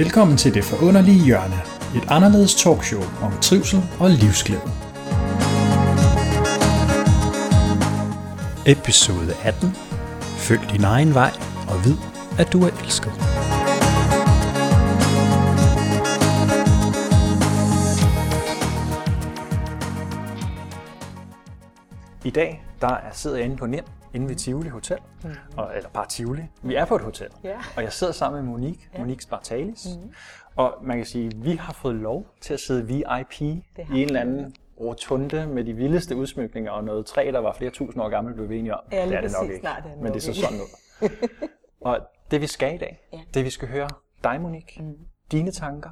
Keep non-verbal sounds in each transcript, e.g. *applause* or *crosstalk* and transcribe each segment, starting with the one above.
Velkommen til Det Forunderlige Hjørne, et anderledes talkshow om trivsel og livsglæde. Episode 18. Følg din egen vej og vid, at du er elsket. I dag der sidder jeg inde på NEM inde ved Tivoli Hotel, mm. og, eller bare Tivoli. Vi er på et hotel, Ja. og jeg sidder sammen med Monique, ja. Monique Spartalis. Mm. Og man kan sige, at vi har fået lov til at sidde VIP i en eller anden rotunde med de vildeste udsmykninger og noget træ, der var flere tusind år gammelt, blev vi enige om. Ja, det er det nok ikke, Nej, det er men det ser ikke. sådan ud. *laughs* og det vi skal i dag, Ja. det vi skal høre dig, Monique, Mm. dine tanker,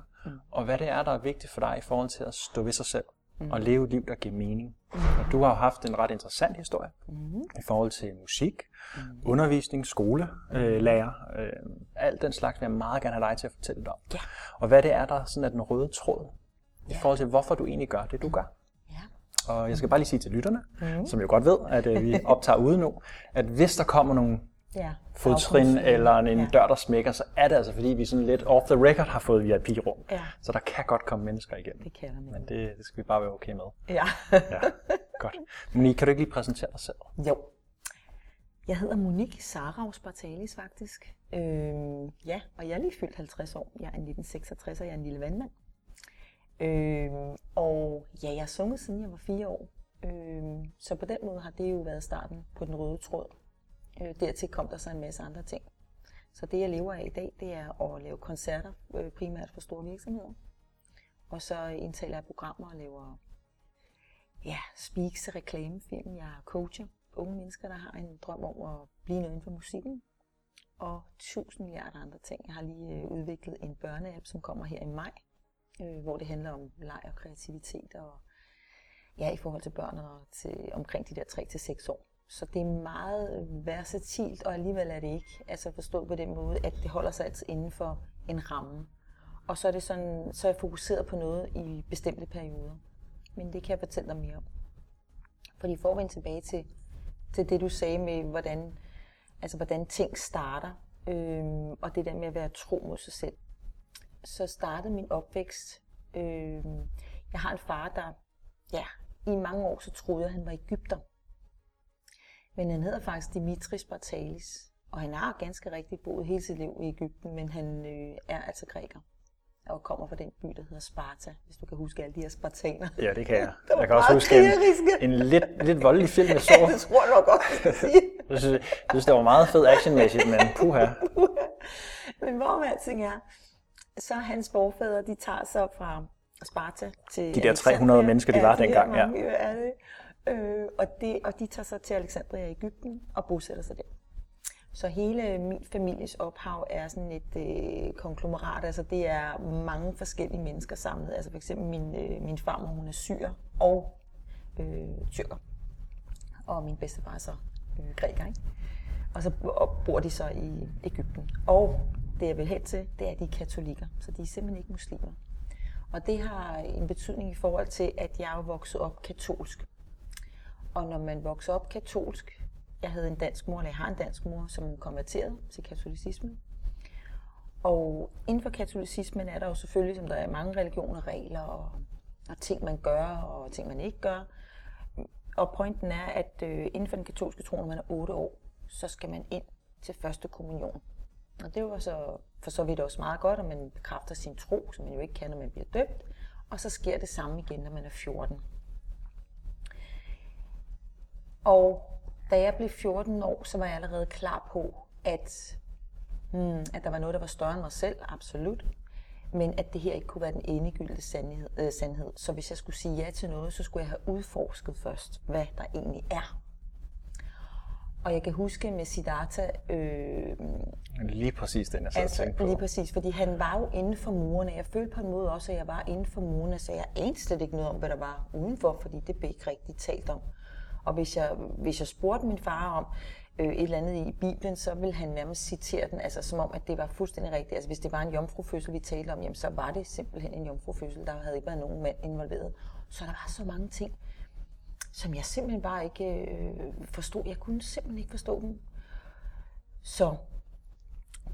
og hvad det er, der er vigtigt for dig i forhold til at stå ved sig selv Mm. og leve et liv, der giver mening. Og du har jo haft en ret interessant historie Mm. i forhold til musik, undervisning, skole, øh, lærer, øh, alt den slags vil jeg meget gerne have dig til at fortælle dig om. Ja. Og hvad det er, der sådan er den røde tråd i Ja. forhold til, hvorfor du egentlig gør det, du gør. Ja. Og jeg skal bare lige sige til lytterne, Mhm. som jo godt ved, at øh, vi *laughs* optager ude nu, at hvis der kommer nogle Ja. fodtrin eller en, ja. dør, der smækker, så er det altså fordi, vi sådan lidt off the record har fået VIP-rum. Ja. Så der kan godt komme mennesker igennem. Det kan der Men det, det skal vi bare være okay med. Ja. Ja, godt. Monique, kan du ikke lige præsentere dig selv? jo. Jeg hedder Monique Sarau Spartalis faktisk. Øhm, ja, og jeg er lige fyldt 50 år. Jeg er en 1966, og jeg er en lille vandmand. Øhm, og ja, jeg har sunget siden jeg var fire år. Øhm, så på den måde har det jo været starten på den røde tråd. Øh, dertil kom der så en masse andre ting. Så det, jeg lever af i dag, det er at lave koncerter, øh, primært for store virksomheder. Og så indtaler jeg programmer og laver ja, speaks, reklamefilm. Jeg coacher unge mennesker, der har en drøm om at blive noget inden for musikken. Og tusind milliarder andre ting. Jeg har lige øh, udviklet en børneapp, som kommer her i maj, øh, hvor det handler om leg og kreativitet og ja, i forhold til børn og til omkring de der 3-6 år. Så det er meget versatilt, og alligevel er det ikke altså forstået på den måde, at det holder sig altid inden for en ramme. Og så er, det sådan, så er jeg fokuseret på noget i bestemte perioder. Men det kan jeg fortælle dig mere om. Fordi for at vende tilbage til, til det, du sagde med, hvordan, altså, hvordan ting starter, øhm, og det der med at være tro mod sig selv, så startede min opvækst. Øhm, jeg har en far, der ja, i mange år så troede jeg, at han var Ægypter. Men han hedder faktisk Dimitris Spartalis, og han har ganske rigtigt boet hele sit liv i Ægypten, men han øh, er altså græker og kommer fra den by, der hedder Sparta, hvis du kan huske alle de her spartaner. Ja, det kan jeg. *laughs* Var Jeg kan også huske en, en lidt, lidt voldelig film, jeg *laughs* så. Ja, det tror jeg nok godt, jeg *laughs* sige. Jeg synes, jeg synes, det var meget fed actionmæssigt, men puha. Men hvor med alting er, så hans forfædre, de tager så fra Sparta til De der 300 Alexandria. mennesker, de var de dengang, ja. mange, det. Øh, og, det, og de tager så til Alexandria i Ægypten og bosætter sig der. Så hele min families ophav er sådan et øh, konglomerat, altså det er mange forskellige mennesker samlet. Altså for eksempel min, øh, min farmor, hun er syr og øh, tyrker. Og min bedstefar er så øh, græker, ikke? Og så bor de så i Ægypten. Og det jeg vil hen til, det er, at de er katolikker, så de er simpelthen ikke muslimer. Og det har en betydning i forhold til, at jeg er vokset op katolsk. Og når man vokser op katolsk, jeg havde en dansk mor, eller jeg har en dansk mor, som konverterede til katolicismen. Og inden for katolicismen er der jo selvfølgelig, som der er mange religioner, regler og, og ting, man gør og ting, man ikke gør. Og pointen er, at øh, inden for den katolske tro, når man er 8 år, så skal man ind til første kommunion. Og det var så for så vidt også meget godt, at man bekræfter sin tro, som man jo ikke kan, når man bliver døbt. Og så sker det samme igen, når man er 14. Og da jeg blev 14 år, så var jeg allerede klar på, at, hmm, at der var noget, der var større end mig selv, absolut. Men at det her ikke kunne være den endegyldige sandhed, øh, sandhed. Så hvis jeg skulle sige ja til noget, så skulle jeg have udforsket først, hvad der egentlig er. Og jeg kan huske med Siddhartha, øh, Lige præcis den, jeg og Altså, tænkte på. lige præcis, fordi han var jo inden for murene. Jeg følte på en måde også, at jeg var inden for murene, så jeg anede slet ikke noget om, hvad der var udenfor, fordi det blev ikke rigtig talt om. Og hvis jeg, hvis jeg spurgte min far om øh, et eller andet i Bibelen, så ville han nærmest citere den, altså som om, at det var fuldstændig rigtigt. Altså hvis det var en jomfrufødsel, vi talte om, jamen, så var det simpelthen en jomfrufødsel. Der havde ikke været nogen mand involveret. Så der var så mange ting, som jeg simpelthen bare ikke øh, forstod. Jeg kunne simpelthen ikke forstå dem. Så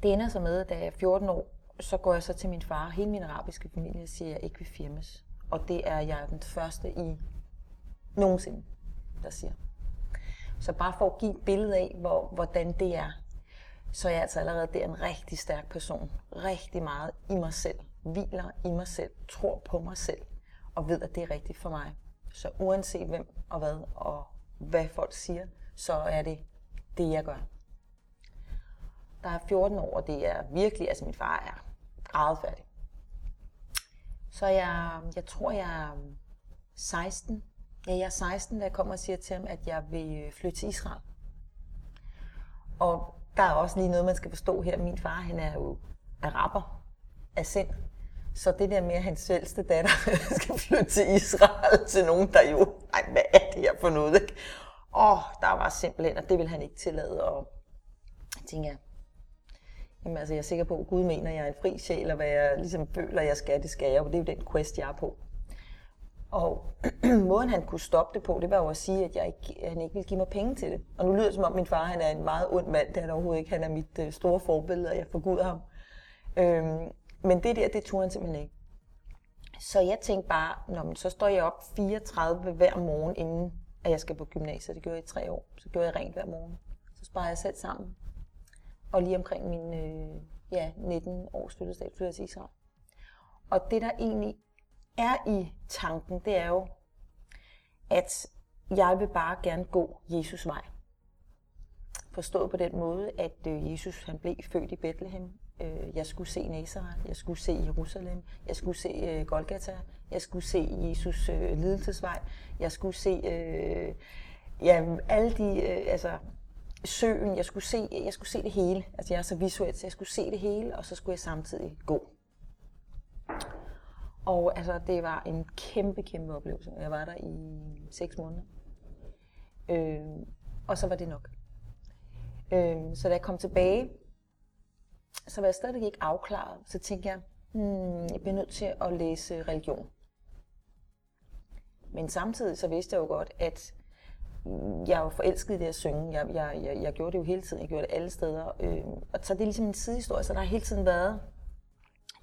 det ender så med, da jeg er 14 år, så går jeg så til min far, hele min arabiske familie, og siger, at jeg ikke vil firmes. Og det er jeg den første i nogensinde, der siger. Så bare for at give et billede af, hvor, hvordan det er, så er jeg altså allerede der en rigtig stærk person. Rigtig meget i mig selv. Hviler i mig selv. Tror på mig selv. Og ved, at det er rigtigt for mig. Så uanset hvem og hvad og hvad folk siger, så er det det, jeg gør. Der er 14 år, og det er virkelig, altså min far er grædefærdig. Så jeg, jeg tror, jeg er 16. Ja, jeg er 16, da jeg kommer og siger til ham, at jeg vil flytte til Israel. Og der er også lige noget, man skal forstå her. Min far, han er jo araber af sind. Så det der med, at hans ældste datter *laughs* skal flytte til Israel til nogen, der jo, nej, hvad er det her for noget, ikke? Åh, der var simpelthen, og det vil han ikke tillade. Og jeg tænker, jamen altså, jeg er sikker på, at Gud mener, at jeg er en fri sjæl, og hvad jeg ligesom føler, jeg skal, det skal jeg, og det er jo den quest, jeg er på. Og *clears throat* måden han kunne stoppe det på, det var jo at sige, at jeg ikke, han ikke ville give mig penge til det. Og nu lyder det som om min far han er en meget ond mand, det er han overhovedet ikke. Han er mit øh, store forbillede, og jeg forguder ham. Øhm, men det der, det tog han simpelthen ikke. Så jeg tænkte bare, når så står jeg op 34 hver morgen, inden at jeg skal på gymnasiet. Det gjorde jeg i tre år. Så gjorde jeg rent hver morgen. Så sparer jeg selv sammen. Og lige omkring min øh, ja, 19 års fødselsdag flytter jeg til Israel. Og det, der egentlig er i tanken, det er jo, at jeg vil bare gerne gå Jesus vej. Forstået på den måde, at øh, Jesus han blev født i Bethlehem. Øh, jeg skulle se Nazareth, jeg skulle se Jerusalem, jeg skulle se øh, Golgata, jeg skulle se Jesus lidelsesvej, jeg skulle se ja, alle de, altså søen, jeg skulle, se, jeg skulle se det hele. Altså jeg er så visuelt, så jeg skulle se det hele, og så skulle jeg samtidig gå. Og altså, det var en kæmpe, kæmpe oplevelse. Jeg var der i seks måneder. Øh, og så var det nok. Øh, så da jeg kom tilbage, så var jeg stadigvæk ikke afklaret. Så tænkte jeg, hmm, jeg bliver nødt til at læse religion. Men samtidig så vidste jeg jo godt, at hmm, jeg var forelsket i det at synge. Jeg, jeg, jeg, jeg gjorde det jo hele tiden. Jeg gjorde det alle steder. Øh, og så det er ligesom en sidehistorie, så der har hele tiden været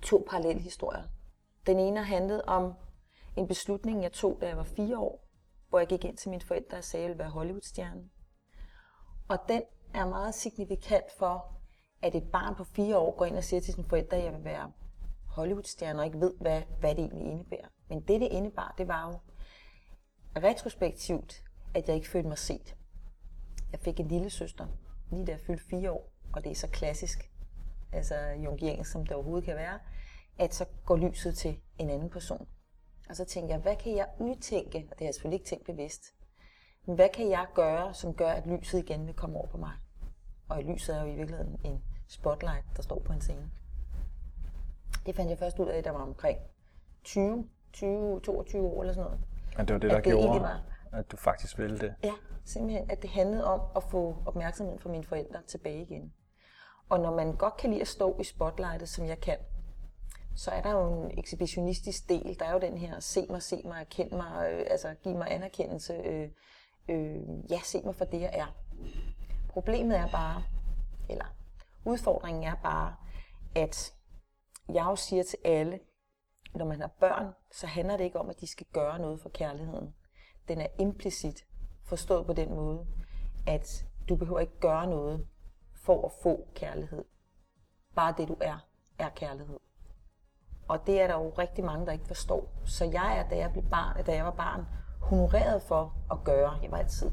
to parallelle historier. Den ene handlede om en beslutning, jeg tog, da jeg var fire år, hvor jeg gik ind til mine forældre og sagde, at jeg ville være Hollywoodstjerne. Og den er meget signifikant for, at et barn på fire år går ind og siger til sine forældre, at jeg vil være Hollywoodstjerne, og ikke ved, hvad, hvad det egentlig indebærer. Men det, det indebar, det var jo retrospektivt, at jeg ikke følte mig set. Jeg fik en lille søster, lige da jeg fyldte fire år, og det er så klassisk, altså jungiansk, som det overhovedet kan være at så går lyset til en anden person. Og så tænker jeg, hvad kan jeg udtænke, og det har jeg selvfølgelig ikke tænkt bevidst, men hvad kan jeg gøre, som gør, at lyset igen vil komme over på mig? Og i lyset er jo i virkeligheden en spotlight, der står på en scene. Det fandt jeg først ud af, da jeg var omkring 20, 20, 22 år eller sådan noget. Men det var det, der det gjorde, var, at du faktisk ville det? Ja, simpelthen, at det handlede om at få opmærksomheden fra mine forældre tilbage igen. Og når man godt kan lide at stå i spotlightet, som jeg kan, så er der jo en ekshibitionistisk del. Der er jo den her, se mig, se mig, erkend mig, øh, altså giv mig anerkendelse, øh, øh, ja, se mig for det, jeg er. Problemet er bare, eller udfordringen er bare, at jeg jo siger til alle, når man har børn, så handler det ikke om, at de skal gøre noget for kærligheden. Den er implicit forstået på den måde, at du behøver ikke gøre noget for at få kærlighed. Bare det du er, er kærlighed. Og det er der jo rigtig mange, der ikke forstår. Så jeg er, da jeg, blev barn, da jeg var barn, honoreret for at gøre. Jeg var altid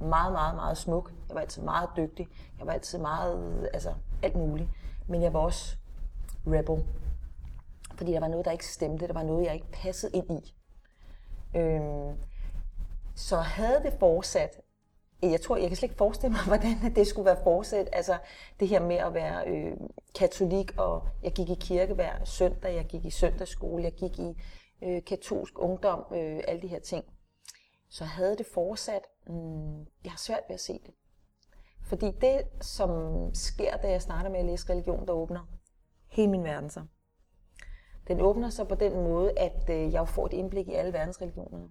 meget, meget, meget smuk. Jeg var altid meget dygtig. Jeg var altid meget, altså alt muligt. Men jeg var også rebel. Fordi der var noget, der ikke stemte. Der var noget, jeg ikke passede ind i. Øhm, så havde det fortsat, jeg tror, jeg kan slet ikke forestille mig, *laughs* hvordan det skulle være fortsat. Altså det her med at være øh, katolik, og jeg gik i kirke hver søndag, jeg gik i søndagsskole, jeg gik i øh, katolsk ungdom, øh, alle de her ting. Så havde det fortsat, mm, jeg har svært ved at se det. Fordi det, som sker, da jeg starter med at læse religion, der åbner hele min verden sig. Den åbner sig på den måde, at øh, jeg får et indblik i alle verdensreligionerne.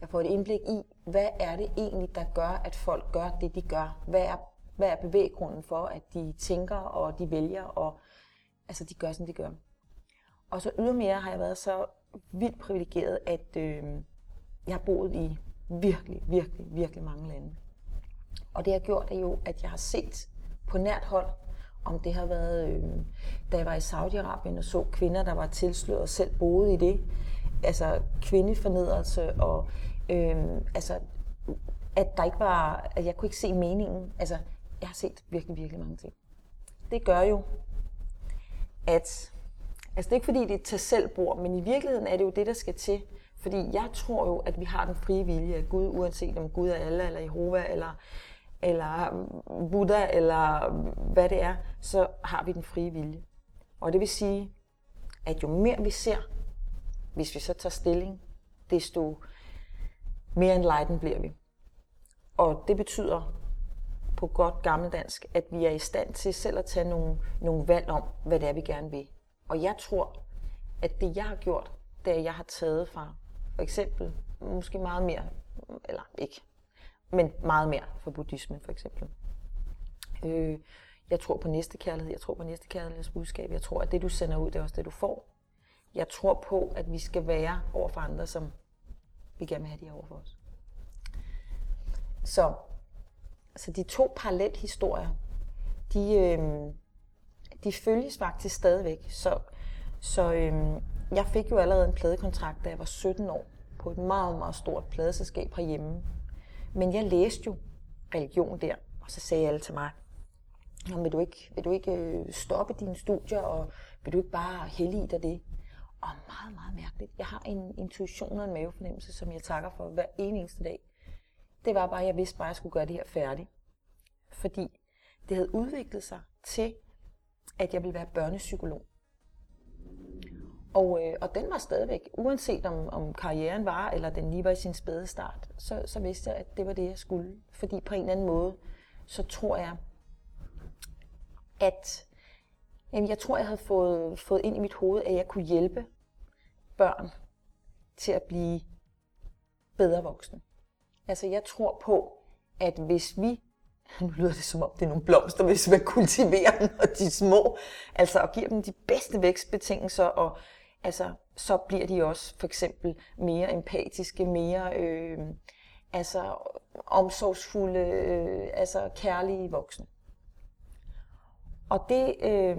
Jeg får et indblik i, hvad er det egentlig, der gør, at folk gør det, de gør? Hvad er, hvad er bevæggrunden for, at de tænker og de vælger? Og Altså, de gør, som de gør. Og så ydermere har jeg været så vildt privilegeret, at øh, jeg har boet i virkelig, virkelig, virkelig mange lande. Og det har gjort er jo, at jeg har set på nært hold, om det har været, øh, da jeg var i Saudi-Arabien og så kvinder, der var tilsløret og selv boede i det. Altså kvindefornedrelse og øh, altså, at der ikke var, at jeg kunne ikke se meningen. Altså, jeg har set virkelig, virkelig mange ting. Det gør jo, at Altså det er ikke fordi, det er til selv bord, men i virkeligheden er det jo det, der skal til. Fordi jeg tror jo, at vi har den frie vilje, af Gud, uanset om Gud er Allah, eller Jehova, eller, eller Buddha, eller hvad det er, så har vi den frie vilje. Og det vil sige, at jo mere vi ser, hvis vi så tager stilling, desto mere enlightened bliver vi. Og det betyder på godt gammeldansk, at vi er i stand til selv at tage nogle, nogle valg om, hvad det er, vi gerne vil. Og jeg tror, at det jeg har gjort, det er, at jeg har taget fra for eksempel, måske meget mere, eller ikke, men meget mere fra buddhismen for eksempel. Øh, jeg tror på næste kærlighed, jeg tror på næste kærlighedsbudskab, jeg tror, at det du sender ud, det er også det du får. Jeg tror på, at vi skal være over for andre, som vi gerne vil have de over for os. Så, så de to parallelle historier, de, øh, de følges faktisk stadigvæk. Så, så øh, jeg fik jo allerede en pladekontrakt, da jeg var 17 år, på et meget, meget stort pladeselskab herhjemme. Men jeg læste jo religion der, og så sagde alle til mig, vil du ikke, vil du ikke øh, stoppe dine studier, og vil du ikke bare hellige dig det? Og meget, meget mærkeligt. Jeg har en intuition og en mavefornemmelse, som jeg takker for hver eneste dag. Det var bare, at jeg vidste bare, at jeg skulle gøre det her færdigt. Fordi det havde udviklet sig til, at jeg ville være børnepsykolog. Og, øh, og den var stadigvæk, uanset om, om karrieren var, eller den lige var i sin spæde start, så, så vidste jeg, at det var det, jeg skulle. Fordi på en eller anden måde, så tror jeg, at jamen, jeg tror, jeg havde fået, fået ind i mit hoved, at jeg kunne hjælpe børn til at blive bedre voksne. Altså jeg tror på, at hvis vi *laughs* nu lyder det som om, det er nogle blomster, hvis man kultiverer dem, og de er små, altså og giver dem de bedste vækstbetingelser, og altså, så bliver de også for eksempel mere empatiske, mere øh, altså, omsorgsfulde, øh, altså kærlige voksne. Og det, øh,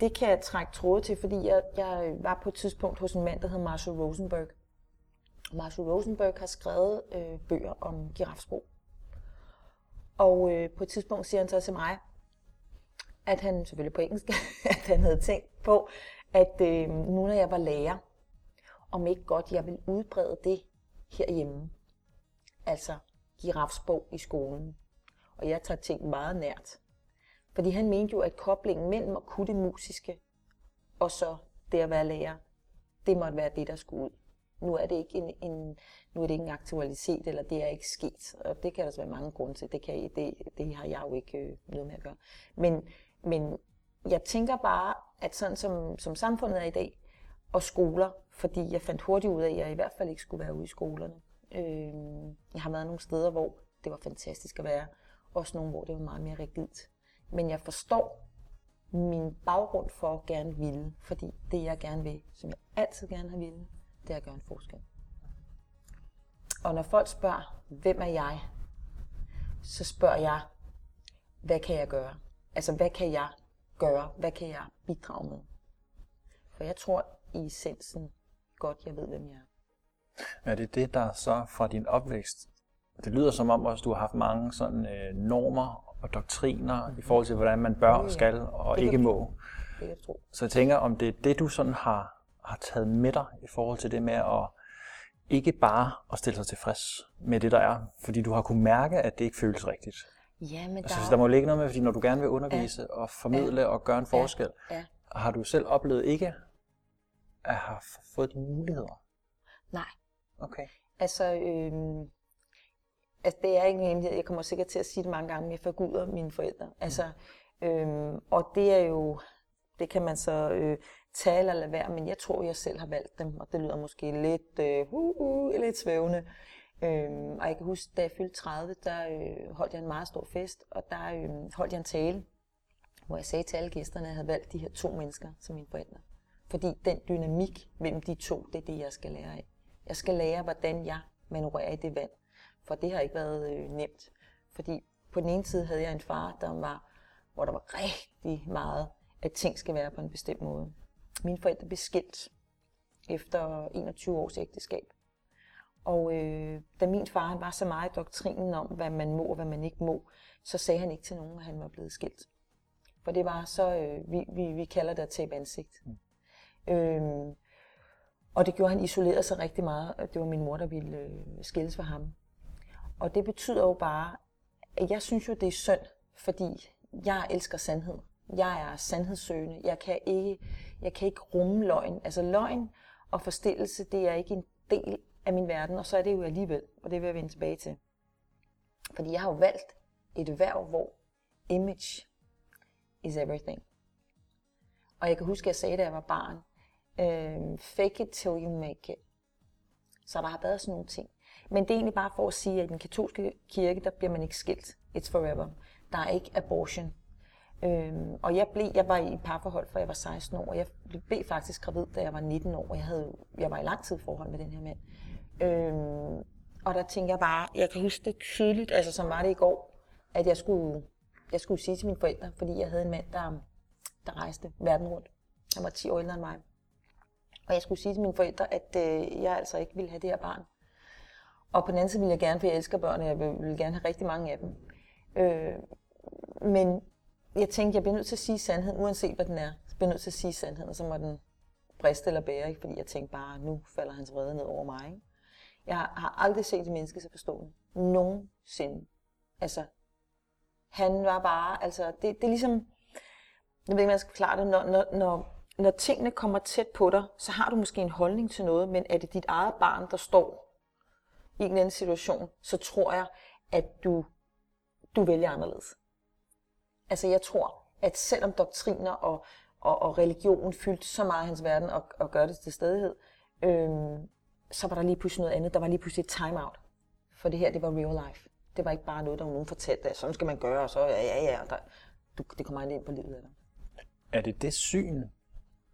det kan jeg trække tråde til, fordi jeg, jeg var på et tidspunkt hos en mand, der hed Marshall Rosenberg. Marshall Rosenberg har skrevet øh, bøger om girafsprog. Og øh, på et tidspunkt siger han så til mig, at han, selvfølgelig på engelsk, *laughs* at han havde tænkt på, at øh, nu når jeg var lærer, om ikke godt jeg vil udbrede det herhjemme. Altså girafsprog i skolen. Og jeg tager ting meget nært. Fordi han mente jo, at koblingen mellem at kunne det musiske, og så det at være lærer, det måtte være det, der skulle ud. Nu er det ikke en, en, nu er det ikke en aktualitet, eller det er ikke sket. Og det kan der altså være mange grunde til. Det, kan, det, det har jeg jo ikke øh, noget med at gøre. Men, men jeg tænker bare, at sådan som, som samfundet er i dag, og skoler, fordi jeg fandt hurtigt ud af, at jeg i hvert fald ikke skulle være ude i skolerne. Øh, jeg har været nogle steder, hvor det var fantastisk at være. Også nogle, hvor det var meget mere rigidt. Men jeg forstår min baggrund for at gerne ville, fordi det jeg gerne vil, som jeg altid gerne har ville, det er at gøre en forskel. Og når folk spørger, hvem er jeg, så spørger jeg, hvad kan jeg gøre? Altså, hvad kan jeg gøre? Hvad kan jeg bidrage med? For jeg tror i essensen godt, jeg ved, hvem jeg er. Er det det, der så fra din opvækst, det lyder som om også, du har haft mange sådan øh, normer og doktriner mm-hmm. i forhold til, hvordan man bør og skal og ikke må. Det jeg tro. Så jeg tænker, om det er det, du sådan har, har taget med dig i forhold til det med at ikke bare at stille sig tilfreds med det, der er, fordi du har kunnet mærke, at det ikke føles rigtigt. Ja, men altså, der... der må ligge noget med, fordi når du gerne vil undervise ja. og formidle ja. og gøre en forskel, ja. Ja. har du selv oplevet ikke at have fået de muligheder? Nej. Okay. Altså, øhm, altså det er ikke en hemmelighed. Jeg kommer sikkert til at sige det mange gange, men jeg forguder mine forældre. Altså, øhm, og det er jo, det kan man så øh, tale eller lade være, men jeg tror, jeg selv har valgt dem, og det lyder måske lidt, øh, uh, uh, lidt svævende. Øhm, og jeg kan huske, da jeg fyldte 30, der øh, holdt jeg en meget stor fest, og der øh, holdt jeg en tale hvor jeg sagde til alle gæsterne, at jeg havde valgt de her to mennesker som mine forældre. Fordi den dynamik mellem de to, det er det, jeg skal lære af. Jeg skal lære, hvordan jeg manøvrerer i det vand. For det har ikke været øh, nemt. Fordi på den ene side havde jeg en far, der var, hvor der var rigtig meget, at ting skal være på en bestemt måde. Mine forældre blev skilt efter 21 års ægteskab. Og øh, da min far han var så meget i doktrinen om, hvad man må og hvad man ikke må, så sagde han ikke til nogen, at han var blevet skilt. For det var så, øh, vi, vi, vi kalder det at tabe ansigt. Mm. Øhm, og det gjorde han isoleret sig rigtig meget. Det var min mor, der ville øh, skilles for ham. Og det betyder jo bare, at jeg synes jo, det er synd, fordi jeg elsker sandhed. Jeg er sandhedssøgende. Jeg kan ikke, jeg kan ikke rumme løgn. Altså løgn og forstillelse, det er ikke en del af min verden, og så er det jo alligevel, og det vil jeg vende tilbage til. Fordi jeg har jo valgt et erhverv, hvor image is everything. Og jeg kan huske, at jeg sagde, da jeg var barn, øh, fake it till you make it. Så der har været sådan nogle ting. Men det er egentlig bare for at sige, at i den katolske kirke, der bliver man ikke skilt. It's forever. Der er ikke abortion. Øhm, og jeg, blev, jeg var i parforhold, fra jeg var 16 år, og jeg blev faktisk gravid, da jeg var 19 år, jeg, havde, jeg var i lang tid forhold med den her mand. Øhm, og der tænkte jeg bare, jeg kan huske det tydeligt, altså som var det i går, at jeg skulle, jeg skulle sige til mine forældre, fordi jeg havde en mand, der, der rejste verden rundt. Han var 10 år ældre end mig. Og jeg skulle sige til mine forældre, at øh, jeg altså ikke ville have det her barn. Og på den anden side vil jeg gerne, for jeg elsker børn, og jeg vil gerne have rigtig mange af dem. Øh, men jeg tænkte, jeg bliver nødt til at sige sandheden, uanset hvad den er. Jeg bliver nødt til at sige sandheden, så må den briste eller bære, ikke? fordi jeg tænkte bare, nu falder hans vrede ned over mig. Ikke? Jeg har aldrig set et menneske så forstående. Nogensinde. Altså, han var bare, altså, det, det er ligesom, jeg ved ikke, man skal forklare det, når, når, når, når tingene kommer tæt på dig, så har du måske en holdning til noget, men er det dit eget barn, der står i en anden situation, så tror jeg, at du, du vælger anderledes. Altså jeg tror, at selvom doktriner og, og, og religion fyldte så meget af hans verden og, og gør det til stedighed, øhm, så var der lige pludselig noget andet. Der var lige pludselig et timeout. For det her, det var real life. Det var ikke bare noget, der var nogen fortalte, at sådan skal man gøre, og så ja, ja, ja. Der, du, det kommer ind på livet af dig. Er det det syn,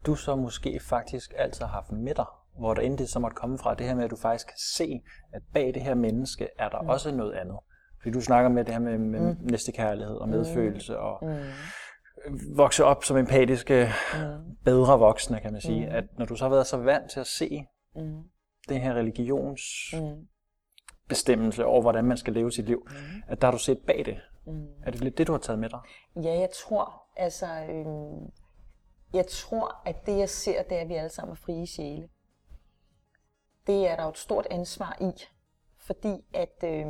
du så måske faktisk altid har haft med dig, hvor der endte så måtte komme fra, det her med, at du faktisk kan se, at bag det her menneske er der mm. også noget andet. Fordi du snakker med det her med, med mm. næstekærlighed og medfølelse og mm. vokse op som empatiske, mm. bedre voksne, kan man sige. Mm. At når du så har været så vant til at se mm. den her religions mm. bestemmelse over, hvordan man skal leve sit liv, mm. at der har du set bag det. Mm. Er det lidt det, du har taget med dig? Ja, jeg tror, altså, øh, jeg tror, at det jeg ser, det er, at vi alle sammen er frie sjæle. Det er der jo et stort ansvar i, fordi at øh,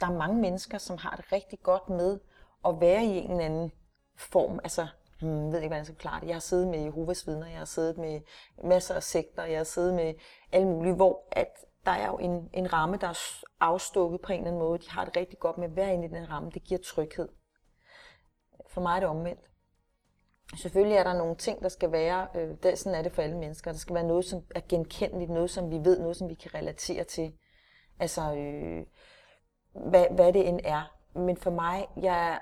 der er mange mennesker, som har det rigtig godt med at være i en eller anden form. Altså, hmm, jeg ved ikke, hvordan jeg skal klare det. Jeg har siddet med Jehovas vidner, jeg har siddet med masser af sekter, jeg har siddet med alle mulige, hvor at der er jo en, en ramme, der er afstukket på en eller anden måde. De har det rigtig godt med at være inde i den ramme. Det giver tryghed. For mig er det omvendt. Selvfølgelig er der nogle ting, der skal være, øh, det, sådan er det for alle mennesker, der skal være noget, som er genkendeligt, noget, som vi ved, noget, som vi kan relatere til. Altså, øh, hvad, hvad det end er. Men for mig, jeg,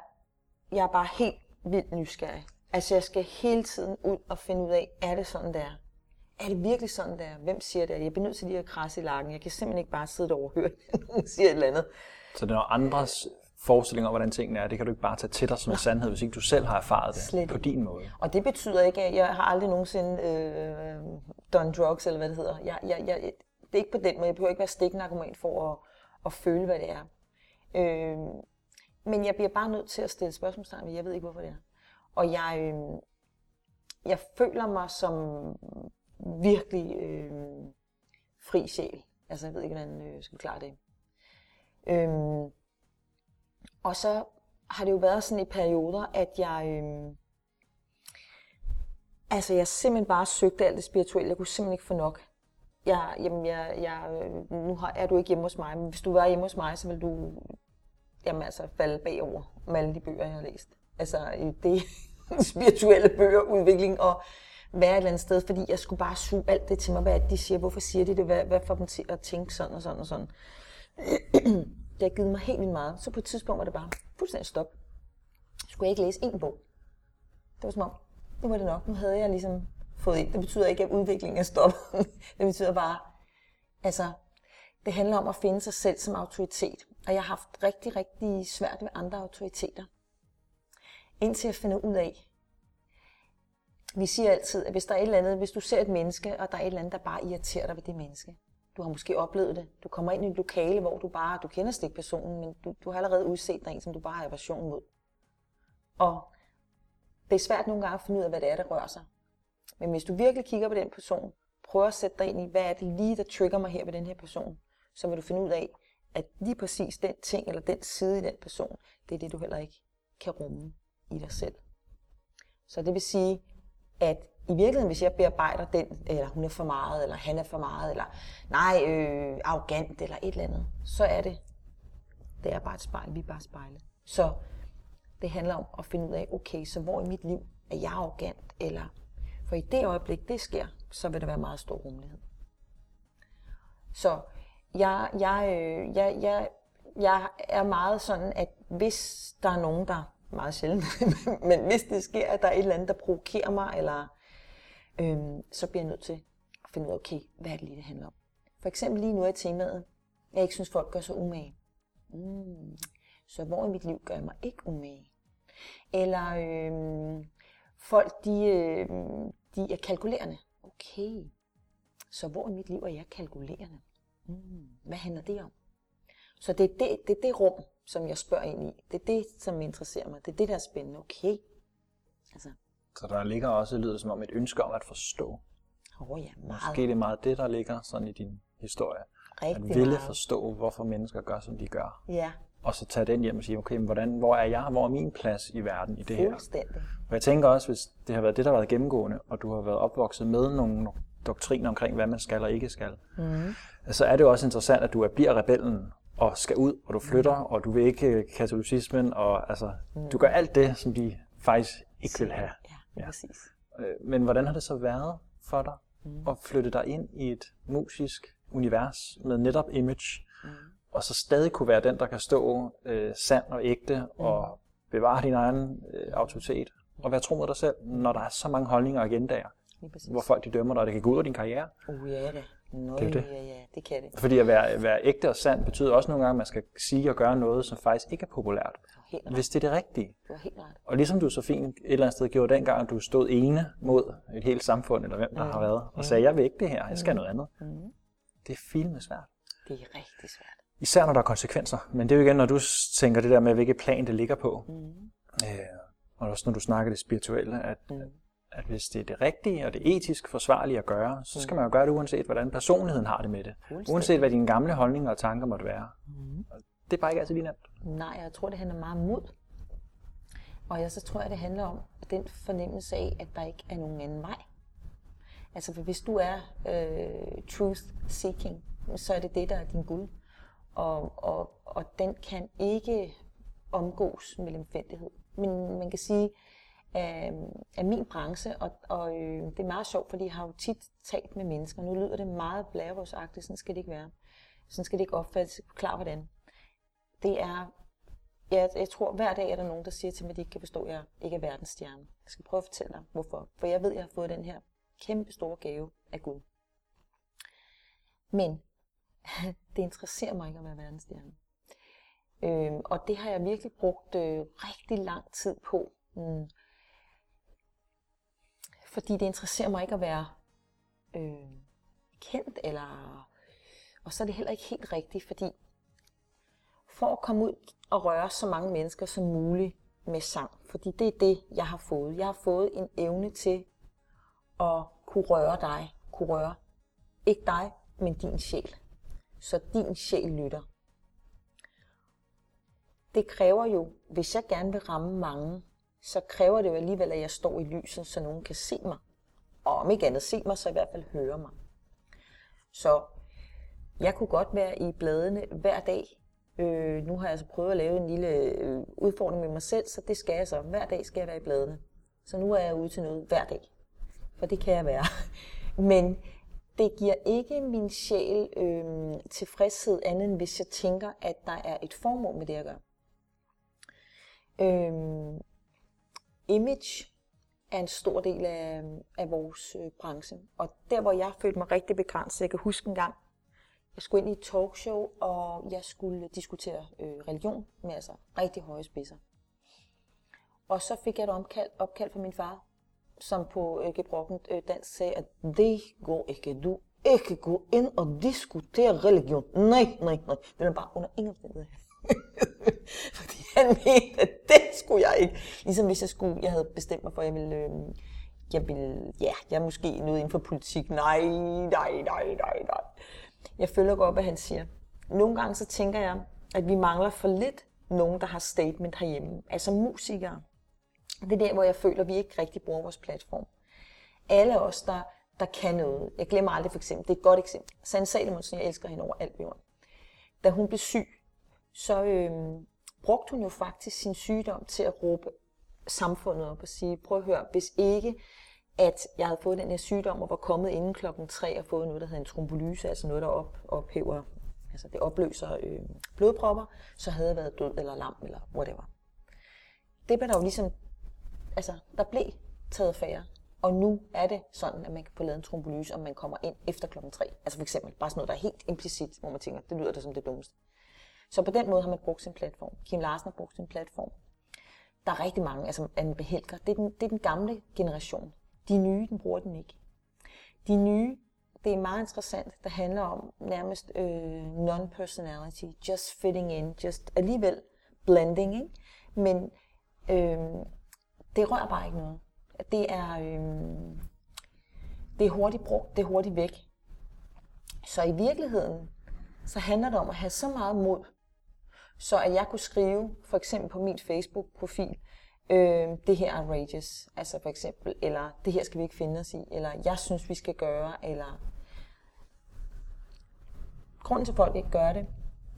jeg er bare helt vildt nysgerrig. Altså, jeg skal hele tiden ud og finde ud af, er det sådan, der? Er det virkelig sådan, der? Hvem siger det? Jeg bliver nødt til lige at krasse i lakken. Jeg kan simpelthen ikke bare sidde og høre, *laughs* at nogen siger et eller andet. Så det er andres forestillinger om, hvordan tingene er, det kan du ikke bare tage til dig som en sandhed, hvis ikke du selv har erfaret det Slet. på din måde. Og det betyder ikke, at jeg har aldrig nogensinde øh, done drugs, eller hvad det hedder. Jeg, jeg, jeg, det er ikke på den måde. Jeg behøver ikke være stiknarkoman for at, at føle, hvad det er. Øh, men jeg bliver bare nødt til at stille spørgsmålstegn, jeg ved ikke, hvorfor det er. Og jeg, øh, jeg føler mig som virkelig øh, fri sjæl. Altså, jeg ved ikke, hvordan jeg øh, skal klare det. Øh, og så har det jo været sådan i perioder, at jeg... Øh, altså, jeg simpelthen bare søgte alt det spirituelle. Jeg kunne simpelthen ikke få nok. Jeg, jamen, jeg, jeg, øh, nu har, er du ikke hjemme hos mig, men hvis du var hjemme hos mig, så ville du jamen, altså, falde bagover med alle de bøger, jeg har læst. Altså, det *laughs* spirituelle bøger, udvikling og være et eller andet sted, fordi jeg skulle bare suge alt det til mig, hvad de siger, hvorfor siger de det, hvad, hvad får dem til at tænke sådan og sådan og sådan. *clears throat* det har givet mig helt vildt meget. Så på et tidspunkt var det bare fuldstændig stop. Skulle jeg ikke læse en bog. Det var som om, nu var det nok. Nu havde jeg ligesom fået ind. Det betyder ikke, at udviklingen er stoppet. *laughs* det betyder bare, altså, det handler om at finde sig selv som autoritet. Og jeg har haft rigtig, rigtig svært med andre autoriteter. Indtil jeg finder ud af, vi siger altid, at hvis der er et eller andet, hvis du ser et menneske, og der er et eller andet, der bare irriterer dig ved det menneske, du har måske oplevet det. Du kommer ind i et lokale, hvor du bare, du kender slet ikke personen, men du, du har allerede udset dig en, som du bare har aversion mod. Og det er svært nogle gange at finde ud af, hvad det er, der rører sig. Men hvis du virkelig kigger på den person, prøver at sætte dig ind i, hvad er det lige, der trigger mig her ved den her person, så vil du finde ud af, at lige præcis den ting eller den side i den person, det er det, du heller ikke kan rumme i dig selv. Så det vil sige, at i virkeligheden, hvis jeg bearbejder den, eller hun er for meget, eller han er for meget, eller nej, øh, arrogant, eller et eller andet, så er det, det er bare et spejl, vi er bare spejle. Så det handler om at finde ud af, okay, så hvor i mit liv er jeg arrogant, eller for i det øjeblik, det sker, så vil der være meget stor rummelighed. Så jeg, jeg, øh, jeg, jeg, jeg er meget sådan, at hvis der er nogen, der meget sjældent, *laughs* men hvis det sker, at der er et eller andet, der provokerer mig, eller øhm, så bliver jeg nødt til at finde ud af, okay, hvad er det lige, det handler om. For eksempel lige nu er temaet, jeg ikke synes, folk gør sig umage. Mm. Så hvor i mit liv gør jeg mig ikke umage? Eller øhm, folk, de, øhm, de er kalkulerende. Okay, så hvor i mit liv er jeg kalkulerende? Mm. Hvad handler det om? Så det er det, det er det rum, som jeg spørger ind i. Det er det, som interesserer mig. Det er det, der er spændende. Okay. Altså. Så der ligger også, lyder det som om, et ønske om at forstå. Åh oh ja, meget. Måske det er meget det, der ligger sådan i din historie. Rigtig at ville meget. forstå, hvorfor mennesker gør, som de gør. Ja. Og så tage den hjem og sige, okay, men hvordan, hvor er jeg, hvor er min plads i verden i det her? Fuldstændig. Og jeg tænker også, hvis det har været det, der har været gennemgående, og du har været opvokset med nogle doktriner omkring, hvad man skal og ikke skal, mm. så er det jo også interessant, at du bliver rebellen og skal ud, og du flytter, og du vil ikke katolicismen, og altså, mm. du gør alt det, som de faktisk ikke vil have. Ja, ja. præcis. Øh, men hvordan har det så været for dig mm. at flytte dig ind i et musisk univers med netop image, mm. og så stadig kunne være den, der kan stå øh, sand og ægte, mm. og bevare din egen øh, autoritet, og være tro mod dig selv, når der er så mange holdninger og agendaer, hvor folk de dømmer dig, og det kan gå ud af din karriere. Uh, ja, det. Nå, det er det. Ja, ja, det kan det. Fordi at være, være ægte og sand betyder også nogle gange, at man skal sige og gøre noget, som faktisk ikke er populært. Hvis det er det rigtige. Du helt ret. Og ligesom du så fint et eller andet sted gjorde dengang, at du stod ene mod et helt samfund, eller hvem der mm. har været, og sagde, jeg vil ikke det her, jeg skal mm. noget andet. Mm. Det er filme svært. Det er rigtig svært. Især når der er konsekvenser. Men det er jo igen, når du tænker det der med, hvilket plan det ligger på. Mm. Øh, og også når du snakker det spirituelle, at, mm at hvis det er det rigtige og det etisk forsvarlige at gøre, så skal man jo gøre det uanset, hvordan personligheden har det med det. Uanset hvad dine gamle holdninger og tanker måtte være. Mm. Det er bare ikke altid lige nemt. Nej, jeg tror, det handler meget om mod. Og jeg så tror jeg, det handler om den fornemmelse af, at der ikke er nogen anden vej. Altså, for hvis du er øh, truth seeking, så er det det, der er din guld. Og, og, og den kan ikke omgås med lemfældighed. Men man kan sige, øh, af, af min branche, og, og øh, det er meget sjovt, fordi jeg har jo tit talt med mennesker. Nu lyder det meget blærervåsagtigt, sådan skal det ikke være. Sådan skal det ikke opfattes. Klar hvordan. Det er, jeg, jeg tror hver dag er der nogen, der siger til mig, at de ikke kan forstå, at jeg ikke er verdensstjerne. Jeg skal prøve at fortælle dig, hvorfor. For jeg ved, at jeg har fået den her kæmpe store gave af Gud. Men *laughs* det interesserer mig ikke at være verdensstjerne. Øhm, og det har jeg virkelig brugt øh, rigtig lang tid på. Mm fordi det interesserer mig ikke at være øh, kendt, eller, og så er det heller ikke helt rigtigt, fordi for at komme ud og røre så mange mennesker som muligt med sang, fordi det er det, jeg har fået. Jeg har fået en evne til at kunne røre dig, kunne røre ikke dig, men din sjæl. Så din sjæl lytter. Det kræver jo, hvis jeg gerne vil ramme mange, så kræver det jo alligevel, at jeg står i lyset, så nogen kan se mig. Og om ikke andet se mig, så i hvert fald høre mig. Så jeg kunne godt være i bladene hver dag. Øh, nu har jeg så prøvet at lave en lille øh, udfordring med mig selv, så det skal jeg så. Hver dag skal jeg være i bladene. Så nu er jeg ude til noget hver dag. For det kan jeg være. *laughs* Men det giver ikke min sjæl øh, tilfredshed andet end hvis jeg tænker, at der er et formål med det, jeg gør. Øh, image er en stor del af, af vores øh, branche. Og der, hvor jeg følte mig rigtig begrænset, jeg kan huske en gang, jeg skulle ind i et talkshow, og jeg skulle diskutere øh, religion med altså rigtig høje spidser. Og så fik jeg et opkald, opkald fra min far, som på øh, gebrokken øh, dansk sagde, at det går ikke, du ikke gå ind og diskutere religion. Nej, nej, nej. Det er bare under ingen omstændighed. *laughs* Fordi han mente, at det skulle jeg ikke. Ligesom hvis jeg skulle, jeg havde bestemt mig for, at jeg ville, øh, jeg ville, ja, jeg er måske noget inden for politik. Nej, nej, nej, nej, nej. Jeg følger godt, hvad han siger. Nogle gange så tænker jeg, at vi mangler for lidt nogen, der har statement herhjemme. Altså musikere. Det er der, hvor jeg føler, at vi ikke rigtig bruger vores platform. Alle os, der, der kan noget. Jeg glemmer aldrig for eksempel, det er et godt eksempel. Sanne Salomonsen, jeg elsker hende over alt jorden. Da hun blev syg, så øh, brugte hun jo faktisk sin sygdom til at råbe samfundet op og sige, prøv at høre, hvis ikke at jeg havde fået den her sygdom og var kommet inden klokken 3 og fået noget, der hedder en trombolyse, altså noget, der op, ophæver, altså det opløser øh, blodpropper, så havde jeg været død eller lam eller whatever. Det blev der jo ligesom, altså der blev taget færre. Og nu er det sådan, at man kan få lavet en trombolyse, om man kommer ind efter klokken 3. Altså for eksempel bare sådan noget, der er helt implicit, hvor man tænker, det lyder da som det dummeste. Så på den måde har man brugt sin platform. Kim Larsen har brugt sin platform. Der er rigtig mange, altså Anne behælker. det er, den, det er den gamle generation. De nye, den bruger den ikke. De nye, det er meget interessant, der handler om nærmest øh, non-personality, just fitting in, just alligevel blending, ikke? men øh, det rører bare ikke noget. Det er, øh, det er hurtigt brugt, det er hurtigt væk. Så i virkeligheden, så handler det om at have så meget mod, så at jeg kunne skrive, for eksempel på min Facebook-profil, øh, det her er outrageous, altså for eksempel, eller det her skal vi ikke finde os i, eller jeg synes, vi skal gøre, eller grunden til, at folk ikke gør det,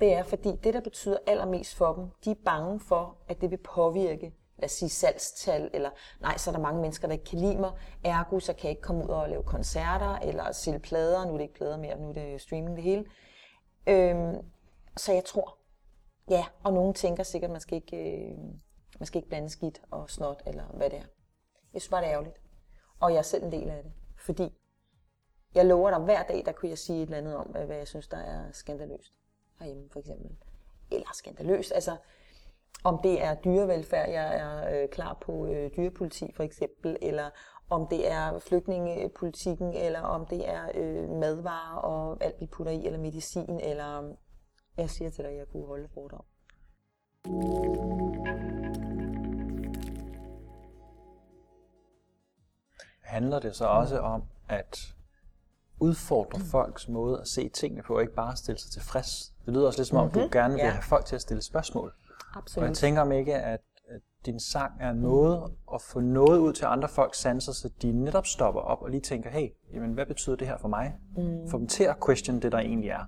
det er, fordi det, der betyder allermest for dem, de er bange for, at det vil påvirke, lad os sige, salgstal, eller nej, så er der mange mennesker, der ikke kan lide mig, ergo, så kan jeg ikke komme ud og lave koncerter, eller sælge plader, nu er det ikke plader mere, nu er det streaming det hele. Øhm, så jeg tror, ja, og nogen tænker sikkert, at man skal ikke, øh, man skal ikke blande skidt og snot, eller hvad det er. Jeg synes bare, det er ærgerligt. Og jeg er selv en del af det. Fordi jeg lover dig, hver dag, der kunne jeg sige et eller andet om, hvad jeg synes, der er skandaløst. Herhjemme, for eksempel. Eller skandaløst, altså om det er dyrevelfærd, jeg er øh, klar på øh, dyrepoliti for eksempel, eller om det er flygtningepolitikken, eller om det er øh, madvarer og alt, vi putter i, eller medicin, eller jeg siger til dig, at jeg kunne holde foredrag. Handler det så også om at udfordre folks måde at se tingene på, og ikke bare stille sig tilfreds? Det lyder også lidt som om, mm-hmm. du gerne vil ja. have folk til at stille spørgsmål. Absolut. Og jeg tænker om ikke, at, at din sang er noget at få noget ud til andre folks sanser, så de netop stopper op og lige tænker, hey, jamen, hvad betyder det her for mig? Mm. Få dem til at question det, der egentlig er.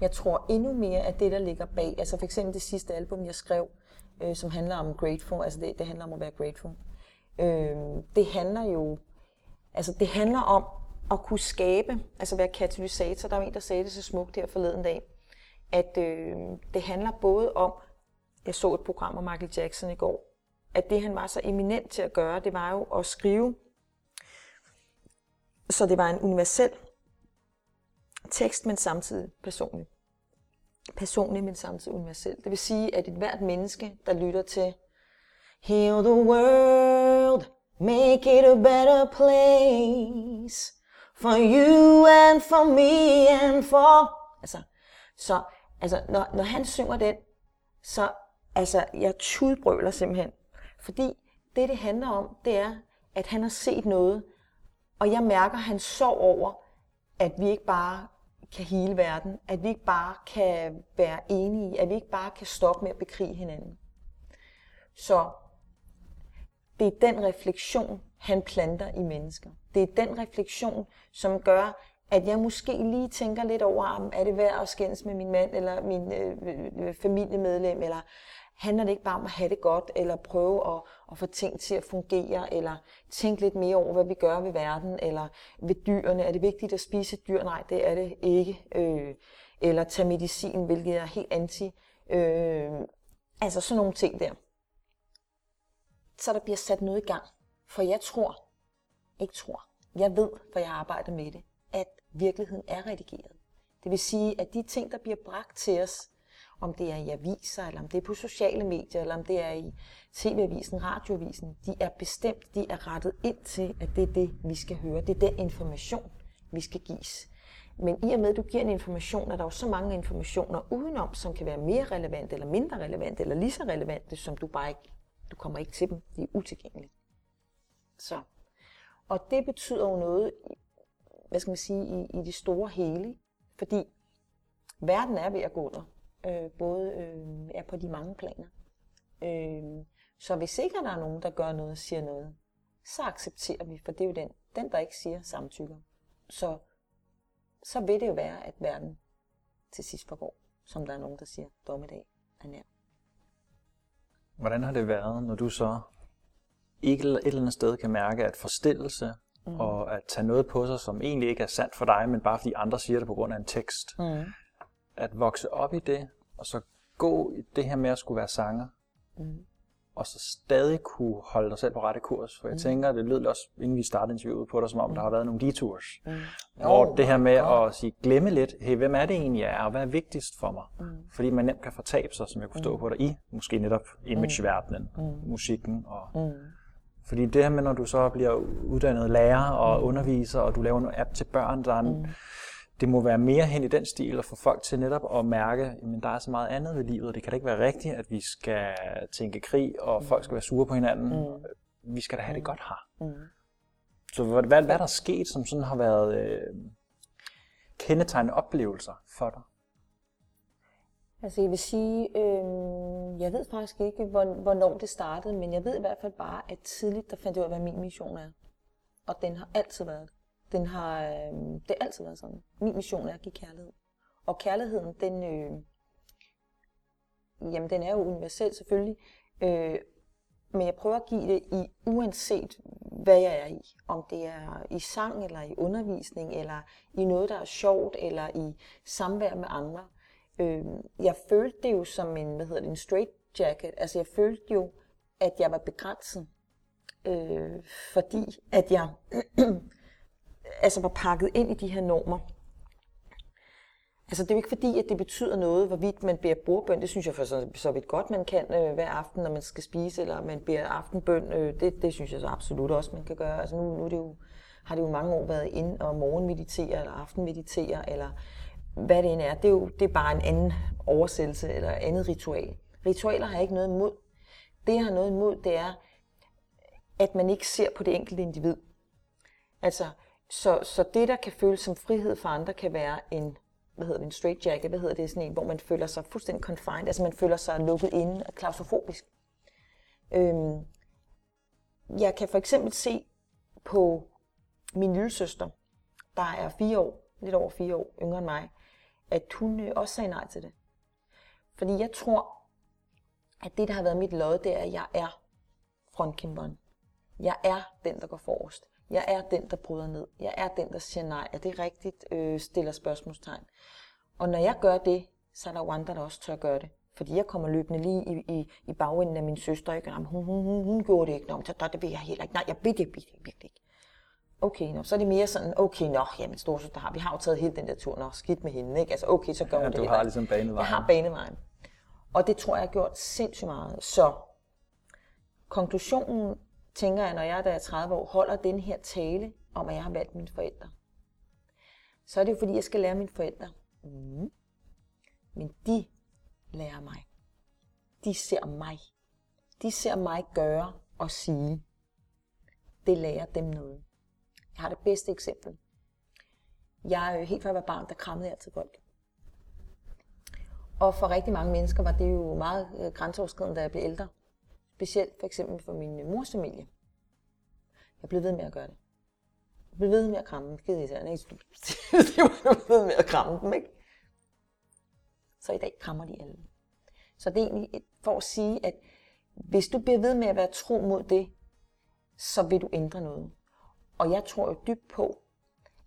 Jeg tror endnu mere, at det, der ligger bag, altså for eksempel det sidste album, jeg skrev, øh, som handler om grateful, altså det, det handler om at være grateful. Øh, det handler jo, altså det handler om at kunne skabe, altså være katalysator. Der var en, der sagde det så smukt her forleden dag, at øh, det handler både om, jeg så et program om Michael Jackson i går, at det han var så eminent til at gøre, det var jo at skrive, så det var en universel tekst, men samtidig personlig. Personlig, men samtidig universel. Det vil sige, at et hvert menneske, der lytter til Heal the world, make it a better place for you and for me and for... Altså, så altså, når, når han synger den, så altså, jeg tudbrøler simpelthen. Fordi det, det handler om, det er, at han har set noget, og jeg mærker, at han sov over, at vi ikke bare kan hele verden, at vi ikke bare kan være enige, at vi ikke bare kan stoppe med at bekrige hinanden. Så det er den refleksion, han planter i mennesker. Det er den refleksion, som gør, at jeg måske lige tænker lidt over, om er det værd at skændes med min mand, eller min øh, øh, familiemedlem, eller handler det ikke bare om at have det godt, eller prøve at, at få ting til at fungere, eller tænke lidt mere over, hvad vi gør ved verden, eller ved dyrene. Er det vigtigt at spise dyr? Nej, det er det ikke. Øh, eller tage medicin, hvilket er helt anti. Øh, altså sådan nogle ting der. Så der bliver sat noget i gang. For jeg tror, ikke tror, jeg ved, for jeg har arbejdet med det, at virkeligheden er redigeret. Det vil sige, at de ting, der bliver bragt til os, om det er i aviser, eller om det er på sociale medier, eller om det er i tv-avisen, radioavisen, de er bestemt, de er rettet ind til, at det er det, vi skal høre. Det er den information, vi skal gives. Men i og med, at du giver en information, er der jo så mange informationer udenom, som kan være mere relevante, eller mindre relevante, eller lige så relevante, som du bare ikke, du kommer ikke til dem. De er utilgængelige. Så. Og det betyder jo noget, hvad skal man sige, i, i det store hele, fordi verden er ved at gå under, øh, både øh, er på de mange planer. Øh, så hvis ikke der er nogen, der gør noget og siger noget, så accepterer vi, for det er jo den, den der ikke siger samtykker. Så, så vil det jo være, at verden til sidst forgår, som der er nogen, der siger, dommedag er nær. Hvordan har det været, når du så ikke et eller andet sted kan mærke, at forstillelse mm. og at tage noget på sig, som egentlig ikke er sandt for dig, men bare fordi andre siger det på grund af en tekst, mm. at vokse op i det, og så gå i det her med at skulle være sanger, mm. Og så stadig kunne holde dig selv på rette kurs. For jeg mm. tænker, det lød også, inden vi startede interviewet på dig, som om mm. der har været nogle detours. Mm. Hvor oh, det her med God. at sige, glemme lidt, hey, hvem er det egentlig, jeg er, og hvad er vigtigst for mig? Mm. Fordi man nemt kan fortabe sig, som jeg kunne stå mm. på dig i, måske netop imageverdenen, mm. musikken og... Mm. Fordi det her med, når du så bliver uddannet lærer og mm. underviser, og du laver en app til børn, der er en, mm det må være mere hen i den stil at få folk til netop at mærke, at der er så meget andet ved livet. Det kan da ikke være rigtigt, at vi skal tænke krig, og mm. folk skal være sure på hinanden. Mm. Vi skal da have det mm. godt her. Mm. Så hvad, hvad, hvad er der sket, som sådan har været øh, kendetegnende oplevelser for dig? Altså jeg vil sige, øh, jeg ved faktisk ikke, hvornår det startede, men jeg ved i hvert fald bare, at tidligt der fandt jeg ud af, hvad min mission er. Og den har altid været det. Den har, øh, det har altid været sådan. Min mission er at give kærlighed. Og kærligheden, den, øh, jamen, den er jo universel selvfølgelig, øh, men jeg prøver at give det i uanset hvad jeg er i. Om det er i sang, eller i undervisning, eller i noget, der er sjovt, eller i samvær med andre. Øh, jeg følte det jo som en, hvad hedder det, en straight jacket. Altså jeg følte jo, at jeg var begrænset. Øh, fordi at jeg *clears throat* altså var pakket ind i de her normer. Altså det er jo ikke fordi, at det betyder noget, hvorvidt man beder bordbøn. Det synes jeg for så, så vidt godt, man kan øh, hver aften, når man skal spise, eller man beder aftenbøn. Øh, det, det synes jeg så absolut også, man kan gøre. Altså nu, nu er det jo, har det jo mange år været ind og morgenmeditere, eller aftenmeditere, eller hvad det end er. Det er jo det er bare en anden oversættelse, eller andet ritual. Ritualer har jeg ikke noget imod. Det, jeg har noget imod, det er, at man ikke ser på det enkelte individ. Altså, så, så det, der kan føles som frihed for andre, kan være en, hvad hedder det, en straight jacket, hvad hedder det, sådan en, hvor man føler sig fuldstændig confined, altså man føler sig lukket inde og klaustrofobisk. Øhm, jeg kan for eksempel se på min lille søster, der er fire år, lidt over fire år yngre end mig, at hun øh, også sagde nej til det. Fordi jeg tror, at det, der har været mit lod, det er, at jeg er frontkæmperen. Jeg er den, der går forrest. Jeg er den, der bryder ned. Jeg er den, der siger nej. Er det rigtigt? Øh, stiller spørgsmålstegn. Og når jeg gør det, så er der jo andre, der også tør gøre det. Fordi jeg kommer løbende lige i, i, i bagenden af min søster. Ikke? Hun, hun, hun, hun gjorde det ikke. Nå, så det vil jeg heller ikke. Nej, jeg ved det virkelig ikke. Okay, nå, så er det mere sådan, okay, nå, jamen storsøster har, vi har jo taget hele den der tur, nå, skidt med hende, ikke? Altså, okay, så gør ja, hun det. du har ligesom banevejen. Jeg har banevejen. Og det tror jeg har gjort sindssygt meget. Så konklusionen tænker jeg, når jeg der er 30 år, holder den her tale om, at jeg har valgt mine forældre, så er det jo fordi, jeg skal lære mine forældre. Mm. Men de lærer mig. De ser mig. De ser mig gøre og sige. Det lærer dem noget. Jeg har det bedste eksempel. Jeg, øh, helt før jeg var barn, der krammede jeg altid folk. Og for rigtig mange mennesker var det jo meget øh, grænseoverskridende, da jeg blev ældre. Specielt for eksempel for min mors familie. Jeg blev ved med at gøre det. Jeg blev ved med at kramme dem. Skide især, ikke? *laughs* Jeg blev ved med at kramme dem, ikke? Så i dag krammer de alle. Så det er egentlig for at sige, at hvis du bliver ved med at være tro mod det, så vil du ændre noget. Og jeg tror jo dybt på,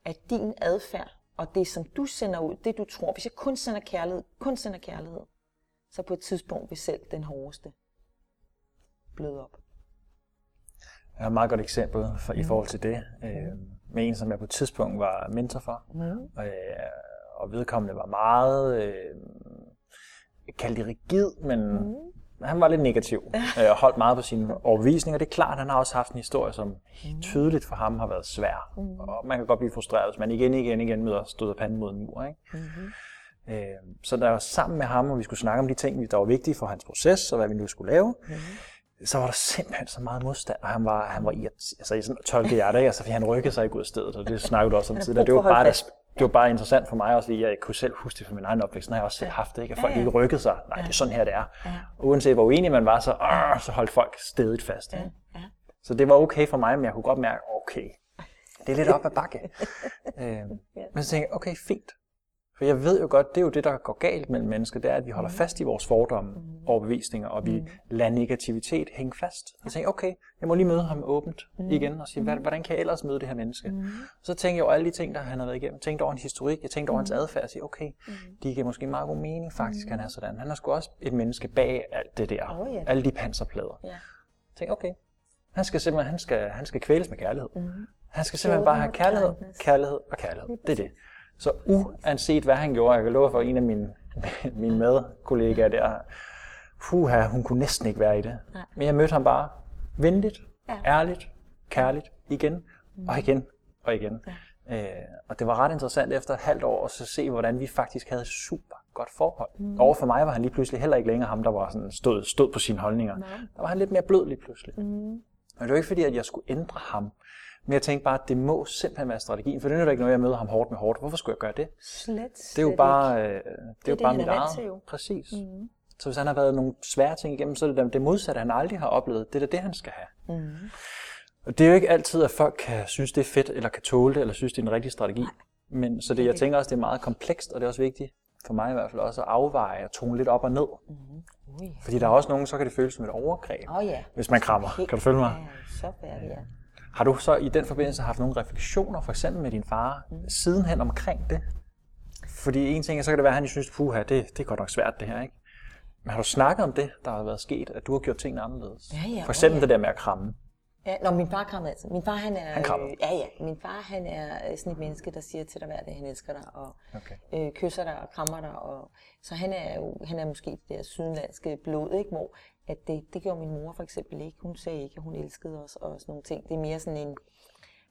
at din adfærd og det, som du sender ud, det du tror, hvis jeg kun sender kærlighed, kun sender kærlighed, så på et tidspunkt vil selv den hårdeste bløde op. Jeg har et meget godt eksempel for, mm. i forhold til det. Øh, med en, som jeg på et tidspunkt var mentor for. Mm. Øh, og vedkommende var meget, øh, kaldt det rigid, men mm. han var lidt negativ øh, og holdt meget på sine overbevisninger. Det er klart, han har også haft en historie, som tydeligt for ham har været svær. Mm. Og man kan godt blive frustreret, hvis man igen, igen, igen møder stød af panden mod en mur. Ikke? Mm. Øh, så der var sammen med ham, og vi skulle snakke om de ting, der var vigtige for hans proces, og hvad vi nu skulle lave. Mm så var der simpelthen så meget modstand, og han var, han var i, altså sådan tolkede jeg det, altså, fordi han rykkede sig ikke ud af stedet, og det snakkede du også om tidligere. Det var bare, der, det var bare interessant for mig også, fordi jeg kunne selv huske det fra min egen opvækst, når jeg også selv haft det, ikke? at folk ikke rykkede sig. Nej, det er sådan her, det er. Og uanset hvor uenig man var, så, øh, så holdt folk stedigt fast. Ikke? Så det var okay for mig, men jeg kunne godt mærke, okay, det er lidt op ad bakke. *laughs* øh, men så tænkte jeg, okay, fint. For jeg ved jo godt, det er jo det, der går galt mellem mennesker, det er, at vi holder mm. fast i vores fordomme mm. overbevisninger, og vi mm. lader negativitet hænge fast. Og så tænker jeg, okay, jeg må lige møde ham åbent mm. igen, og sige, hvordan kan jeg ellers møde det her menneske? Mm. Så tænker jeg over alle de ting, der han har været igennem. Jeg tænkte over hans historik, jeg tænkte over hans adfærd, og sige, okay, mm. de giver måske meget god mening faktisk, han er sådan. Han er sgu også et menneske bag alt det der, oh, yeah. alle de panserplader. Yeah. Jeg okay, han skal simpelthen, han skal, han skal kvæles med kærlighed. Mm. Han skal simpelthen bare have kærlighed, kærlighed og kærlighed. Det er det. Så uanset hvad han gjorde, jeg kan love for en af mine, *laughs* mine medkollegaer der, puha, hun kunne næsten ikke være i det. Nej. Men jeg mødte ham bare venligt, ja. ærligt, kærligt, igen og igen og igen. Ja. Øh, og det var ret interessant efter et halvt år at så se, hvordan vi faktisk havde super godt forhold. Mm. Over for mig var han lige pludselig heller ikke længere ham, der var sådan stod, stod på sine holdninger. Nej. Der var han lidt mere blød lige pludselig. Mm. Men det var ikke fordi, at jeg skulle ændre ham. Men jeg tænkte bare, at det må simpelthen være strategien, for det er jo ikke noget, jeg møder ham hårdt med hårdt. Hvorfor skulle jeg gøre det? Slet, det er jo bare, øh, det er det, jo bare mit eget. Jo. Præcis. Mm-hmm. Så hvis han har været nogle svære ting igennem, så er det det modsatte, han aldrig har oplevet. Det er det, han skal have. Mm-hmm. Og det er jo ikke altid, at folk kan synes, det er fedt, eller kan tåle det, eller synes, det er en rigtig strategi. Nej. Men, så det, jeg tænker også, det er meget komplekst, og det er også vigtigt for mig i hvert fald også at afveje og tone lidt op og ned. Mm-hmm. Ui. Fordi der er også nogen, så kan det føles som et overgreb, oh, ja. hvis man krammer. Kan du følge mig? Ja, så færdig, ja. Har du så i den forbindelse haft nogle refleksioner, for eksempel med din far, mm. sidenhen omkring det? Fordi en ting er, så kan det være, at han synes, puha, det, det er godt nok svært det her, ikke? Men har du snakket om det, der har været sket, at du har gjort tingene anderledes? Ja, ja, for eksempel ja. det der med at kramme. Ja, når min far krammer altid. Min far, han er... Han krammer? Øh, ja, ja. Min far, han er sådan et menneske, der siger til dig hver dag, han elsker dig, og okay. øh, kysser dig og krammer dig. Og, så han er jo, han er måske det der sydenlandske blod, ikke? Hvor at det, det gjorde min mor for eksempel ikke. Hun sagde ikke, at hun elskede os og sådan nogle ting. Det er mere sådan en,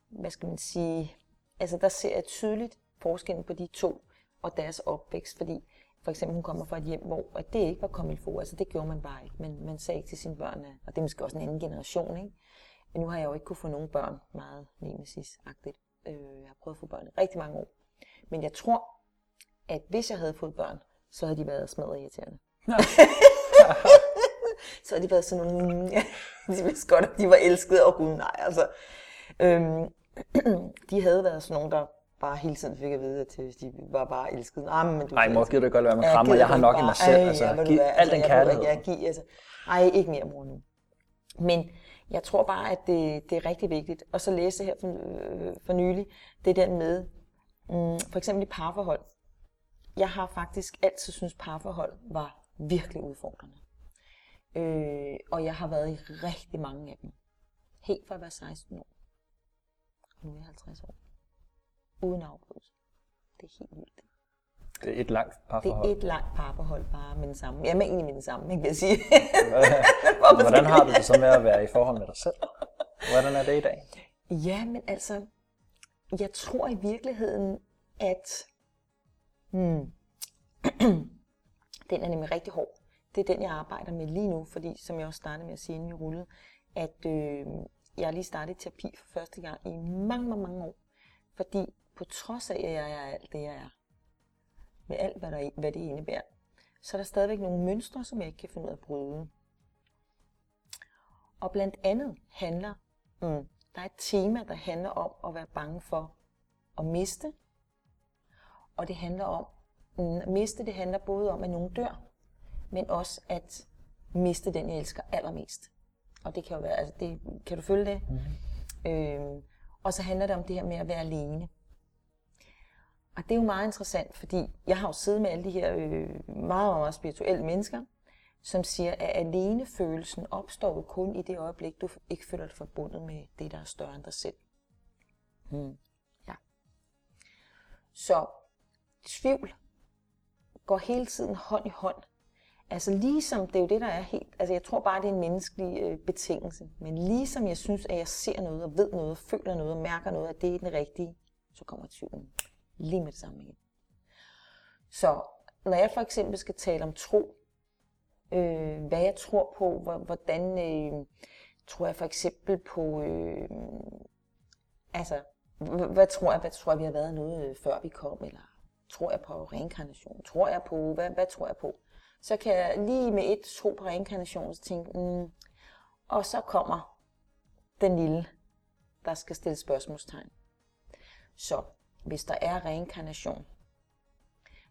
hvad skal man sige, altså der ser jeg tydeligt forskellen på de to og deres opvækst, fordi for eksempel hun kommer fra et hjem, hvor at det ikke var kommet for, altså det gjorde man bare ikke, men man sagde ikke til sine børn, og det er måske også en anden generation, ikke? Men nu har jeg jo ikke kunne få nogen børn meget nemesis-agtigt. Øh, jeg har prøvet at få børn i rigtig mange år. Men jeg tror, at hvis jeg havde fået børn, så havde de været smadret irriterende. *laughs* *laughs* Ja. så havde de været sådan nogle, ja, *laughs* de vidste godt, at de var elskede, og gud nej, altså. Øhm, *clears throat* de havde været sådan nogle, der bare hele tiden fik at vide, at de var bare elskede. Ah, men du Ej, mor, gider du godt være med krammer? Jeg har nok bare, i mig selv. Ej, altså, ja, giv alt altså, den kærlighed. Jeg, jeg, altså, ej, ikke mere mor nu. Men jeg tror bare, at det, det er rigtig vigtigt. Og så læse her for, øh, for nylig, det der med, mm, for eksempel i parforhold. Jeg har faktisk altid synes parforhold var virkelig udfordrende. Øh, og jeg har været i rigtig mange af dem. Helt fra at være 16 år. Og nu er jeg 50 år. Uden afbrydelse. Det er helt vildt. Det er et langt parforhold. Det er et langt parforhold, bare med den samme. Jeg er egentlig med den samme, ikke vil jeg sige. *laughs* Hvordan har du det så med at være i forhold med dig selv? Hvordan er det i dag? Ja, men altså, jeg tror i virkeligheden, at hmm, *clears throat* den er nemlig rigtig hård. Det er den, jeg arbejder med lige nu, fordi som jeg også startede med at sige, inden vi rullede, at øh, jeg har lige startet terapi for første gang i mange, mange, mange år. Fordi på trods af, at jeg er alt det, jeg er, med alt, hvad, der, hvad det indebærer, så er der stadigvæk nogle mønstre, som jeg ikke kan finde ud af at bryde. Og blandt andet handler, mm, der er et tema, der handler om at være bange for at miste. Og det handler om, mm, at miste, det handler både om, at nogen dør, men også at miste den, jeg elsker allermest. Og det kan jo være, altså det, kan du følge det? Mm-hmm. Øhm, og så handler det om det her med at være alene. Og det er jo meget interessant, fordi jeg har jo siddet med alle de her øh, meget, meget spirituelle mennesker, som siger, at alenefølelsen opstår jo kun i det øjeblik, du ikke føler dig forbundet med det, der er større end dig selv. Hmm. Ja. Så tvivl går hele tiden hånd i hånd. Altså ligesom, det er jo det, der er helt, altså jeg tror bare, det er en menneskelig øh, betingelse, men ligesom jeg synes, at jeg ser noget og ved noget og føler noget og mærker noget, at det er den rigtige, så kommer tvivlen lige med det samme igen. Så når jeg for eksempel skal tale om tro, øh, hvad jeg tror på, hvordan øh, tror jeg for eksempel på, øh, altså, hvad tror jeg, hvad tror jeg, vi har været noget øh, før vi kom, eller tror jeg på reinkarnation, tror jeg på, hvad, hvad tror jeg på? Så kan jeg lige med et tro på reinkarnation, så tænke, mm, og så kommer den lille, der skal stille spørgsmålstegn. Så hvis der er reinkarnation,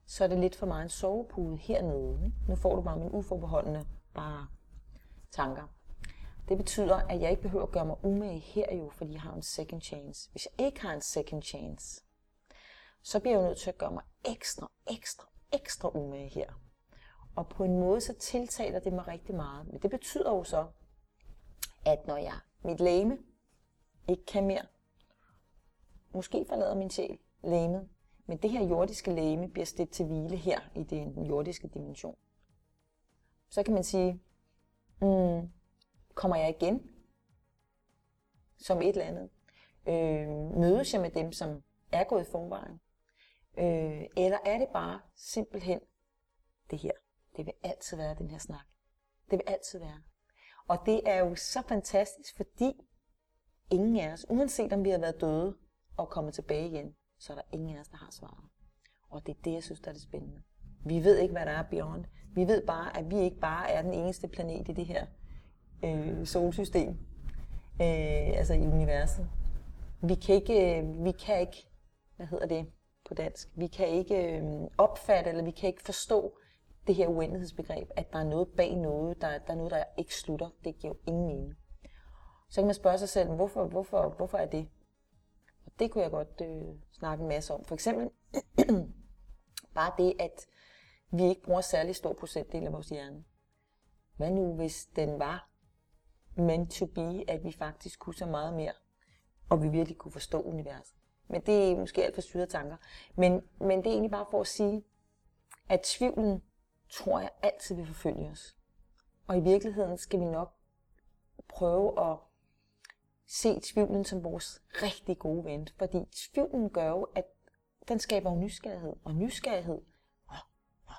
så er det lidt for meget en sovepude hernede. Nu får du bare mine uforbeholdende bare tanker. Det betyder, at jeg ikke behøver at gøre mig umage her jo, fordi jeg har en second chance. Hvis jeg ikke har en second chance, så bliver jeg jo nødt til at gøre mig ekstra, ekstra, ekstra umage her. Og på en måde, så tiltaler det mig rigtig meget. Men det betyder jo så, at når jeg, mit læme, ikke kan mere, måske forlader min sjæl læmet, men det her jordiske læme bliver stillet til hvile her i den jordiske dimension. Så kan man sige, mm, kommer jeg igen som et eller andet? Øh, mødes jeg med dem, som er gået i forvejen? Øh, eller er det bare simpelthen det her? Det vil altid være den her snak. Det vil altid være. Og det er jo så fantastisk, fordi ingen af os, uanset om vi har været døde og kommet tilbage igen, så er der ingen af os, der har svaret. Og det er det, jeg synes, der er det spændende. Vi ved ikke, hvad der er beyond. Vi ved bare, at vi ikke bare er den eneste planet i det her øh, solsystem, øh, altså i universet. Vi kan ikke, øh, vi kan ikke, hvad hedder det på dansk, vi kan ikke øh, opfatte, eller vi kan ikke forstå det her uendelighedsbegreb, at der er noget bag noget, der, der er noget, der ikke slutter. Det giver jo ingen mening. Så kan man spørge sig selv, hvorfor, hvorfor, hvorfor er det? Og det kunne jeg godt øh, snakke en masse om. For eksempel *clears throat* bare det, at vi ikke bruger særlig stor procentdel af vores hjerne. Hvad nu, hvis den var meant to be, at vi faktisk kunne så meget mere, og vi virkelig kunne forstå universet. Men det er måske alt for syrede tanker. Men, men det er egentlig bare for at sige, at tvivlen, tror jeg, altid vil forfølge os. Og i virkeligheden skal vi nok prøve at se tvivlen som vores rigtig gode ven. Fordi tvivlen gør jo, at den skaber jo nysgerrighed. Og nysgerrighed, åh, åh,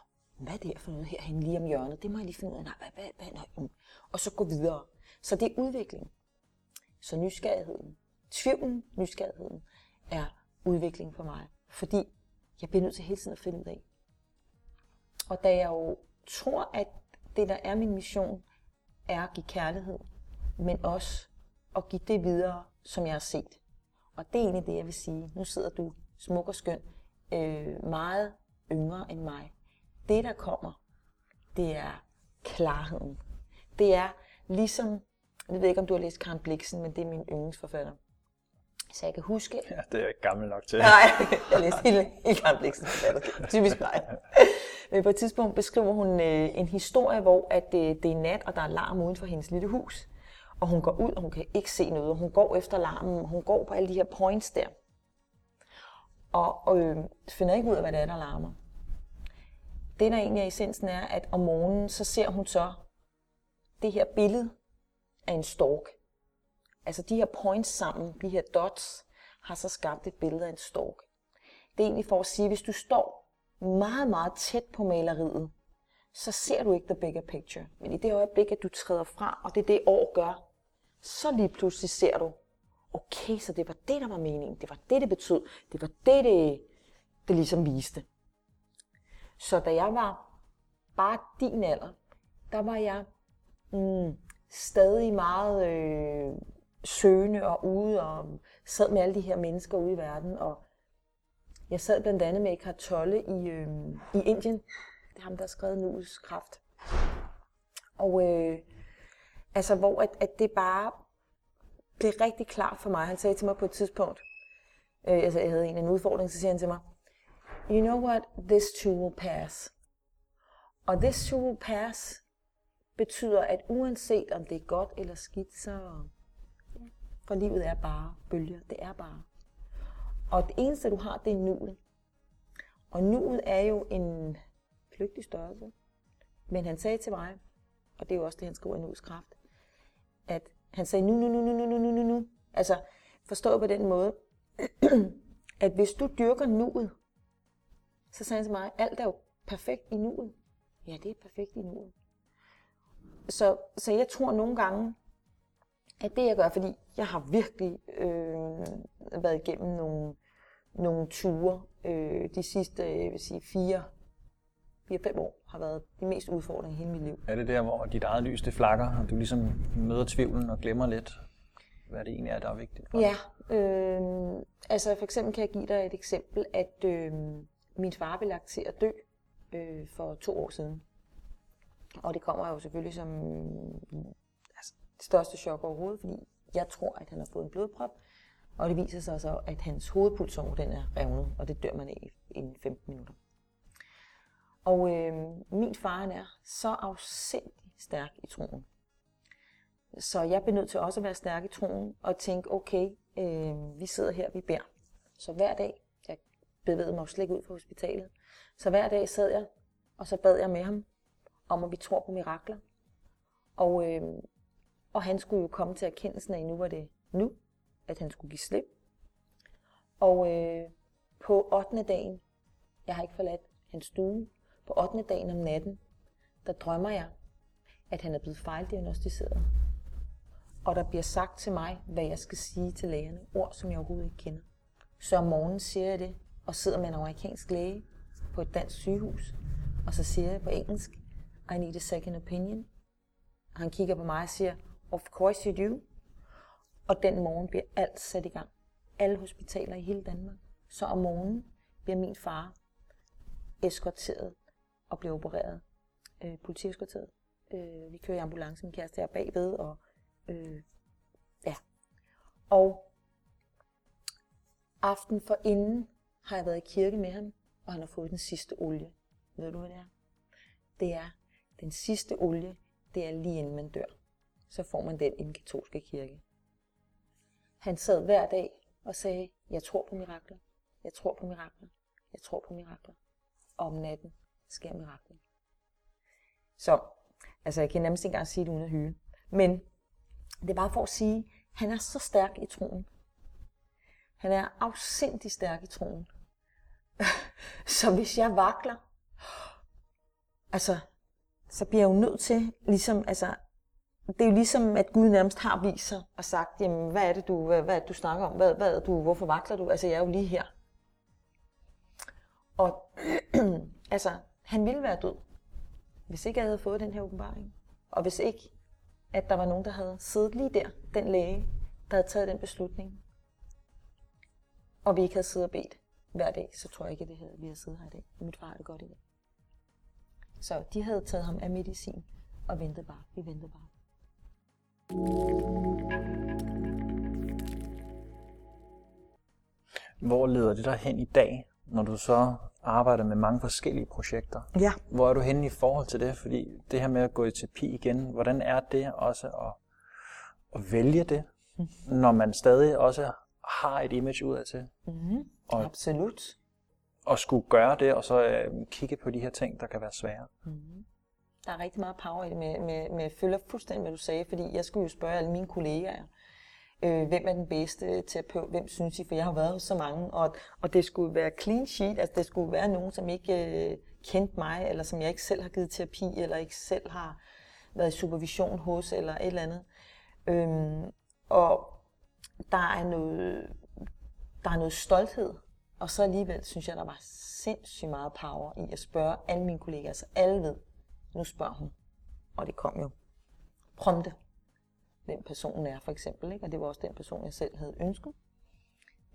hvad er det her for noget herhen lige om hjørnet? Det må jeg lige finde ud af. Nej, hvad, hvad, hvad, nej, um. Og så gå videre. Så det er udvikling. Så nysgerrigheden, tvivlen, nysgerrigheden, er udvikling for mig. Fordi jeg bliver nødt til hele tiden at finde ud af. Og da jeg jo tror, at det, der er min mission, er at give kærlighed, men også at give det videre, som jeg har set. Og det er egentlig det, jeg vil sige. Nu sidder du smuk og skøn, øh, meget yngre end mig. Det, der kommer, det er klarheden. Det er ligesom, jeg ved ikke, om du har læst Karen Bliksen, men det er min yndlingsforfatter. Så jeg kan huske... Ja, det er jeg ikke gammel nok til. Nej, *laughs* jeg læste hele, hele Karen Bliksen. Typisk mig. *laughs* Men på et tidspunkt beskriver hun øh, en historie, hvor at, øh, det er nat, og der er larm uden for hendes lille hus. Og hun går ud, og hun kan ikke se noget. Og hun går efter larmen. Hun går på alle de her points der. Og, og øh, finder ikke ud af, hvad det er, der larmer. Det, der egentlig er essensen, er, at om morgenen, så ser hun så det her billede af en stork. Altså de her points sammen, de her dots, har så skabt et billede af en stork. Det er egentlig for at sige, at hvis du står meget, meget tæt på maleriet, så ser du ikke the bigger picture. Men i det øjeblik, at du træder fra, og det er det år gør, så lige pludselig ser du, okay, så det var det, der var meningen. Det var det, det betød. Det var det, det, det ligesom viste. Så da jeg var bare din alder, der var jeg mm, stadig meget øh, søgende og ude og sad med alle de her mennesker ude i verden. Og jeg sad blandt andet med Eckhart Tolle i, øh, i Indien. Det er ham, der har skrevet Nuets Kraft. Og øh, altså, hvor at, at det bare blev rigtig klart for mig. Han sagde til mig på et tidspunkt, øh, altså jeg havde en, en udfordring, så siger han til mig, You know what? This too will pass. Og this too will pass, betyder, at uanset om det er godt eller skidt, så for livet er bare bølger. Det er bare. Og det eneste, du har, det er nuet. Og nuet er jo en flygtig størrelse. Men han sagde til mig, og det er jo også det, han skriver i nuets kraft, at han sagde nu, nu, nu, nu, nu, nu, nu, nu. Altså, forstået på den måde, *clears throat* at hvis du dyrker nuet, så sagde han til mig, alt er jo perfekt i nuet. Ja, det er perfekt i nuet. Så, så jeg tror nogle gange, at det jeg gør, fordi jeg har virkelig øh, været igennem nogle, nogle ture øh, de sidste jeg vil sige, fire, fire, fem år har været de mest udfordrende i hele mit liv. Er det der, hvor dit eget lys det flakker, og du ligesom møder tvivlen og glemmer lidt, hvad det egentlig er, der er vigtigt for Ja, øh, altså for eksempel kan jeg give dig et eksempel, at øh, min far blev lagt til at dø øh, for to år siden. Og det kommer jo selvfølgelig som altså, det største chok overhovedet, fordi jeg tror, at han har fået en blodprop, og det viser sig så, at hans hovedpulsår den er revnet, og det dør man af inden 15 minutter. Og øh, min far er så afsindig stærk i troen. Så jeg blev nødt til også at være stærk i troen og tænke, okay, øh, vi sidder her, vi beder. Så hver dag, jeg bevægede mig slet ikke ud fra hospitalet, så hver dag sad jeg, og så bad jeg med ham om, at vi tror på mirakler. Og, øh, og han skulle jo komme til erkendelsen af, nu var det nu, at han skulle give slip. Og øh, på 8. dagen, jeg har ikke forladt hans stue, på 8. dagen om natten, der drømmer jeg, at han er blevet fejldiagnostiseret. Og der bliver sagt til mig, hvad jeg skal sige til lægerne. Ord, som jeg overhovedet ikke kender. Så om morgenen siger jeg det, og sidder med en amerikansk læge på et dansk sygehus. Og så siger jeg på engelsk, I need a second opinion. Og han kigger på mig og siger, of course you do. Og den morgen bliver alt sat i gang. Alle hospitaler i hele Danmark. Så om morgenen bliver min far eskorteret og bliver opereret. Øh, politieskorteret. Øh, vi kører i ambulance, min kæreste er bagved, og øh, ja. Og aften for inden har jeg været i kirke med ham, og han har fået den sidste olie. Ved du, hvad det er? Det er den sidste olie, det er lige inden man dør. Så får man den i den katolske kirke. Han sad hver dag og sagde, jeg tror på mirakler, jeg tror på mirakler, jeg tror på mirakler. Og om natten sker mirakler. Så, altså jeg kan nærmest ikke engang sige det uden at hyle. Men det er bare for at sige, han er så stærk i troen. Han er afsindig stærk i troen. *laughs* så hvis jeg vakler, altså, så bliver jeg jo nødt til, ligesom, altså, det er jo ligesom, at Gud nærmest har vist sig og sagt, jamen, hvad er det, du, hvad, hvad er det, du snakker om? Hvad, hvad er du, hvorfor vakler du? Altså, jeg er jo lige her. Og *clears throat* altså, han ville være død, hvis ikke jeg havde fået den her åbenbaring. Og hvis ikke, at der var nogen, der havde siddet lige der, den læge, der havde taget den beslutning. Og vi ikke havde siddet og bedt hver dag, så tror jeg ikke, at det havde, vi havde siddet her i dag. Mit far har det godt i dag. Så de havde taget ham af medicin og ventede bare. Vi ventede bare. Hvor leder det dig hen i dag, når du så arbejder med mange forskellige projekter? Ja. Hvor er du henne i forhold til det? Fordi det her med at gå i terapi igen, hvordan er det også at, at vælge det, mm. når man stadig også har et image udad til? Mm-hmm. Og, Absolut. Og skulle gøre det, og så øh, kigge på de her ting, der kan være svære. Mm-hmm. Der er rigtig meget power i det med, med, med følger fuldstændig, hvad du sagde, fordi jeg skulle jo spørge alle mine kollegaer, øh, hvem er den bedste terapeut, hvem synes I, for jeg har været hos så mange, og, og det skulle være clean sheet, altså det skulle være nogen, som ikke øh, kendte mig, eller som jeg ikke selv har givet terapi, eller ikke selv har været i supervision hos, eller et eller andet. Øhm, og der er noget, der er noget stolthed, og så alligevel synes jeg, der var sindssygt meget power i at spørge alle mine kollegaer, så alle ved, nu spørger hun. Og det kom jo prompte, hvem personen er for eksempel. Ikke? Og det var også den person, jeg selv havde ønsket,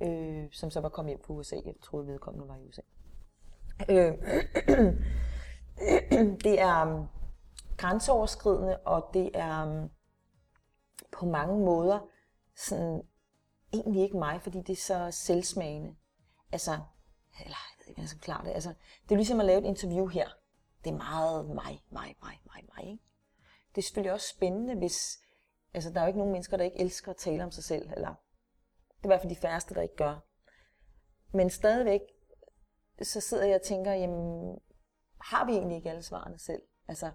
øh, som så var kommet hjem fra USA. Jeg troede, vedkommende var i USA. Øh, *clears throat* det er um, grænseoverskridende, og det er um, på mange måder sådan, egentlig ikke mig, fordi det er så selvsmagende. Altså, eller jeg ved ikke, hvordan jeg skal klare det. Altså, det er ligesom at lave et interview her det er meget mig, mig, mig, mig, mig. Ikke? det er selvfølgelig også spændende, hvis... Altså, der er jo ikke nogen mennesker, der ikke elsker at tale om sig selv, eller det er i hvert fald de færreste, der ikke gør. Men stadigvæk, så sidder jeg og tænker, jamen, har vi egentlig ikke alle svarene selv? Altså,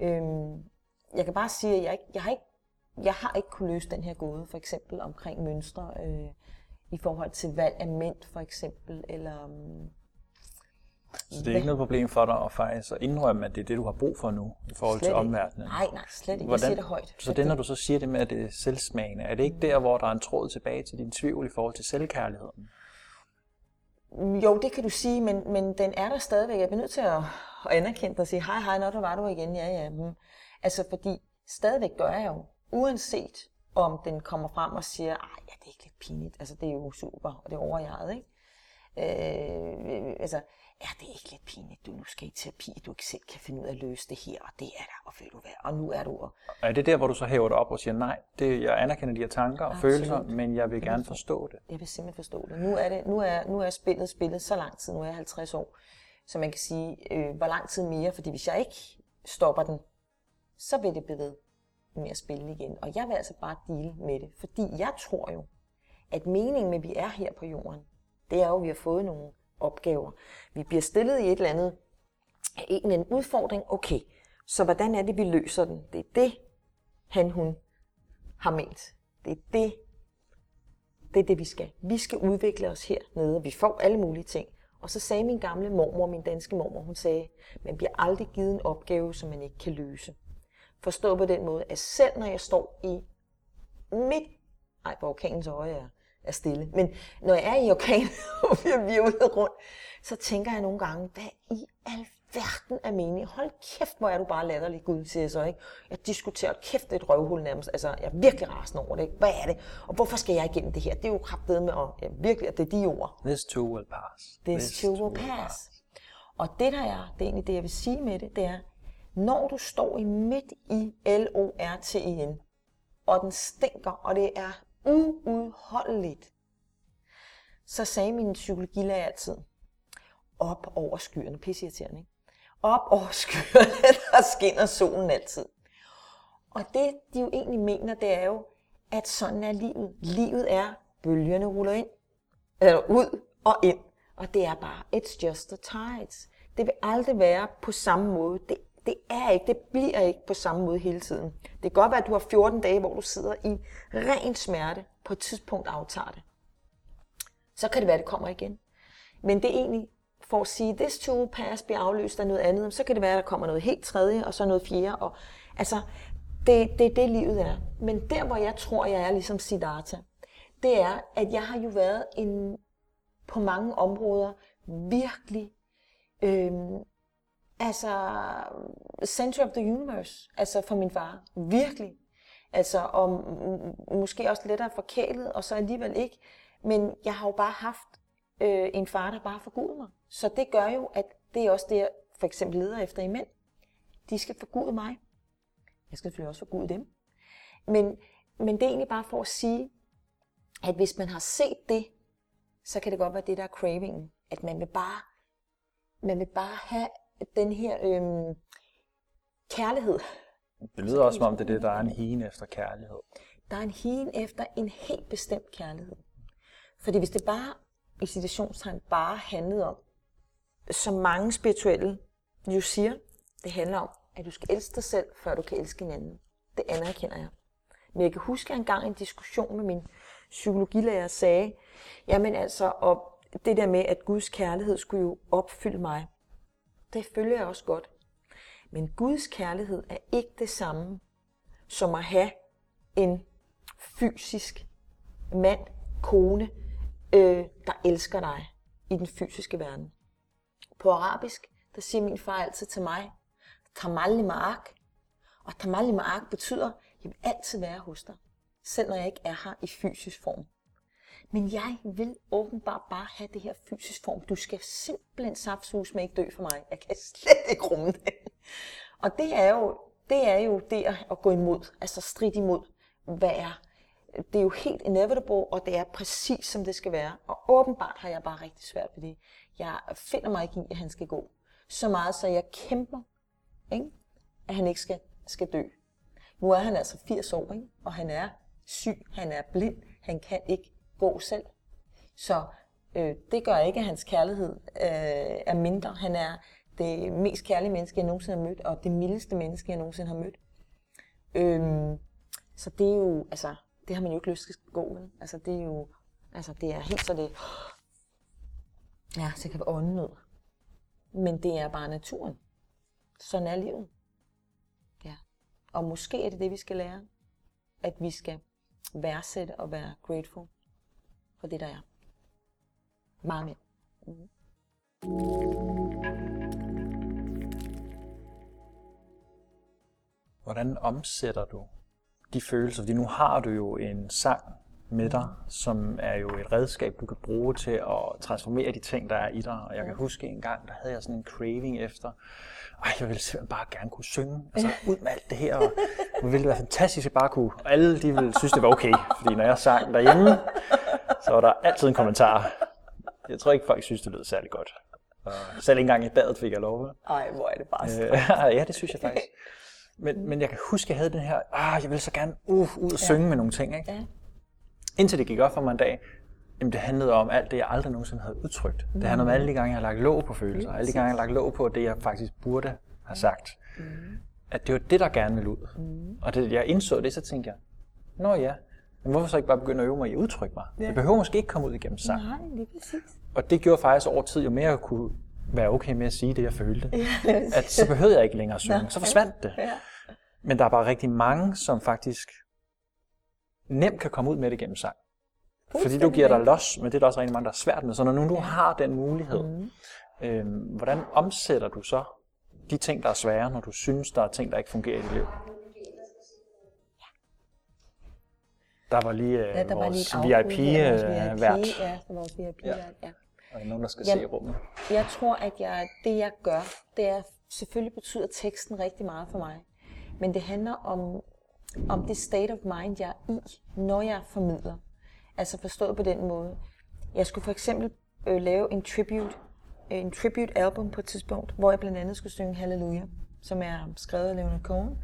øhm, jeg kan bare sige, at jeg, ikke, jeg, har ikke, jeg har ikke kunne løse den her gåde, for eksempel omkring mønstre, øh, i forhold til valg af mænd, for eksempel, eller... Øh, så det er ikke noget problem for dig at faktisk at indrømme, at det er det, du har brug for nu i forhold slet til omverdenen? Nej, nej, slet ikke. Hvordan, jeg siger det højt. Så det, når du så siger det med, at det er selvsmagende, er det ikke der, hvor der er en tråd tilbage til din tvivl i forhold til selvkærligheden? Jo, det kan du sige, men, men den er der stadigvæk. Jeg bliver nødt til at, at anerkende dig og sige, hej, hej, når du var du igen, ja, ja. Hmm. Altså, fordi stadigvæk gør jeg jo, uanset om den kommer frem og siger, ej, ja, det er ikke lidt pinligt, altså det er jo super, og det er overjaget, ikke? Øh, altså, er det ikke lidt pinligt, du nu skal i terapi, du ikke selv kan finde ud af at løse det her, og det er der, og vil du være, og nu er du... Og... Er det der, hvor du så hæver det op og siger, nej, det, jeg anerkender de her tanker og Absolut. følelser, men jeg vil gerne forstå det? Jeg vil simpelthen forstå det. Nu er, det, nu er, nu er spillet spillet så lang tid, nu er jeg 50 år, så man kan sige, øh, hvor lang tid mere, fordi hvis jeg ikke stopper den, så vil det blive ved med at spille igen. Og jeg vil altså bare dele med det, fordi jeg tror jo, at meningen med, at vi er her på jorden, det er jo, at vi har fået nogle opgaver. Vi bliver stillet i et eller andet, en, en udfordring. Okay, så hvordan er det, vi løser den? Det er det, han, hun har ment. Det er det, det er det, vi skal. Vi skal udvikle os hernede. Vi får alle mulige ting. Og så sagde min gamle mormor, min danske mormor, hun sagde, man bliver aldrig givet en opgave, som man ikke kan løse. Forstå på den måde, at selv når jeg står i midt, ej, hvor orkanens øje er, er stille, men når jeg er i orkanen, *laughs* og vi er virvlet rundt, så tænker jeg nogle gange, hvad i alverden er meningen? Hold kæft, hvor er du bare latterlig, Gud, siger jeg så, ikke? Jeg diskuterer, kæft, det er et røvhul nærmest. Altså, jeg er virkelig rasende over det, ikke? Hvad er det? Og hvorfor skal jeg igennem det her? Det er jo kraftedet med, at ja, virkelig, at det er de ord. This too will pass. This, This too will pass. pass. Og det der er, det er egentlig det, jeg vil sige med det, det er, når du står i midt i L-O-R-T-E-N, og den stinker, og det er uudholdeligt, så sagde min psykologilærer altid, op over skyerne, pisseirriterende, ikke? Op over skyerne, *laughs* der skinner solen altid. Og det, de jo egentlig mener, det er jo, at sådan er livet. Livet er, bølgerne ruller ind, eller ud og ind. Og det er bare, it's just the tides. Det vil aldrig være på samme måde. Det det er ikke, det bliver ikke på samme måde hele tiden. Det kan godt være, at du har 14 dage, hvor du sidder i ren smerte, på et tidspunkt aftager det. Så kan det være, at det kommer igen. Men det er egentlig for at sige, this too pass bliver afløst af noget andet, så kan det være, at der kommer noget helt tredje, og så noget fjerde. Og, altså, det, det er det, livet er. Men der, hvor jeg tror, jeg er ligesom Siddhartha, det er, at jeg har jo været en, på mange områder virkelig øh, altså center of the universe, altså for min far. Virkelig. Altså, og måske også lettere forkælet, og så alligevel ikke. Men jeg har jo bare haft øh, en far, der bare forguder mig. Så det gør jo, at det er også det, jeg for eksempel leder efter i mænd. De skal forgude mig. Jeg skal selvfølgelig også forgude dem. Men, men det er egentlig bare for at sige, at hvis man har set det, så kan det godt være det, der er cravingen. At man vil bare, man vil bare have den her øhm, kærlighed. Det lyder også som om, det er det, der er en hien efter kærlighed. Der er en hien efter en helt bestemt kærlighed. Fordi hvis det bare, i situationstegn, bare handlede om, som mange spirituelle jo siger, det handler om, at du skal elske dig selv, før du kan elske hinanden. Det anerkender jeg. Men jeg kan huske, at engang en diskussion med min psykologilærer sagde, jamen altså, og det der med, at Guds kærlighed skulle jo opfylde mig. Det følger jeg også godt. Men Guds kærlighed er ikke det samme som at have en fysisk mand, kone, øh, der elsker dig i den fysiske verden. På arabisk, der siger min far altid til mig, tamalli ma'ak. Og tamalli ma'ak betyder, jeg vil altid være hos dig, selv når jeg ikke er her i fysisk form. Men jeg vil åbenbart bare have det her fysisk form. Du skal simpelthen saftsus med ikke dø for mig. Jeg kan slet ikke rumme det. Og det er jo det, er jo det at gå imod, altså strid imod, hvad er. Det er jo helt inevitable, og det er præcis som det skal være. Og åbenbart har jeg bare rigtig svært ved det. Jeg finder mig ikke i, at han skal gå. Så meget, så jeg kæmper, ikke? at han ikke skal, skal dø. Nu er han altså 80 år, ikke? og han er syg, han er blind, han kan ikke gå selv. Så øh, det gør ikke, at hans kærlighed øh, er mindre. Han er det mest kærlige menneske, jeg nogensinde har mødt, og det mildeste menneske, jeg nogensinde har mødt. Øhm, så det er jo, altså, det har man jo ikke lyst til at gå med. Altså, det er jo, altså, det er helt så det, ja, så kan vi ånde ned. Men det er bare naturen. Sådan er livet. Ja. Og måske er det det, vi skal lære. At vi skal værdsætte og være grateful for det, der er. Meget mere. Mm. Hvordan omsætter du de følelser? Fordi nu har du jo en sang med dig, som er jo et redskab, du kan bruge til at transformere de ting, der er i dig. Og jeg kan huske en gang, der havde jeg sådan en craving efter, ej, jeg ville simpelthen bare gerne kunne synge. Altså ud med alt det her. Og det ville være fantastisk, at jeg bare kunne. Og alle de ville synes, det var okay. Fordi når jeg sang derhjemme, så var der altid en kommentar. Jeg tror ikke, folk synes, det lød særlig godt. Og selv ikke engang i badet fik jeg lov. Ej, hvor er det bare øh, *laughs* Ja, det synes jeg faktisk. Men, men jeg kan huske, at jeg havde den her, ah, jeg vil så gerne uh, ud og synge ja. med nogle ting. Ikke? Ja. Indtil det gik op for mig en dag, jamen det handlede om alt det, jeg aldrig nogensinde havde udtrykt. Mm. Det handlede om alle de gange, jeg har lagt låg på følelser. Alle de gange, jeg har lagt låg på det, jeg faktisk burde have sagt. Mm. At det var det, der gerne ville ud. Mm. Og det, jeg indså det, så tænkte jeg, nå ja, men hvorfor så ikke bare begynde at øve mig i at udtrykke mig? Ja. Det behøver måske ikke komme ud igennem sang. Nej, lige præcis. Og det gjorde faktisk over tid, jo mere jeg kunne være okay med at sige det, jeg følte. Ja. At så behøvede jeg ikke længere at *laughs* synge. Så forsvandt det. Ja. Men der er bare rigtig mange, som faktisk nemt kan komme ud med det gennem sang. Fordi du giver dig los, men det er der også rigtig mange, der er svært med. Så når nu du har den mulighed, mm. øhm, hvordan omsætter du så de ting, der er svære, når du synes, der er ting, der ikke fungerer i dit liv? Der var lige øh, ja, der vores VIP-vært. VIP, ja, vores VIP-vært, ja. ja. Og nogen, der skal jeg, se rummet. Jeg tror, at jeg, det jeg gør, det er, selvfølgelig betyder teksten rigtig meget for mig. Men det handler om, om det state of mind, jeg er i, når jeg formidler. Altså forstået på den måde. Jeg skulle for eksempel øh, lave en tribute, en tribute album på et tidspunkt, hvor jeg blandt andet skulle synge Halleluja, som er skrevet af Leonard Cohen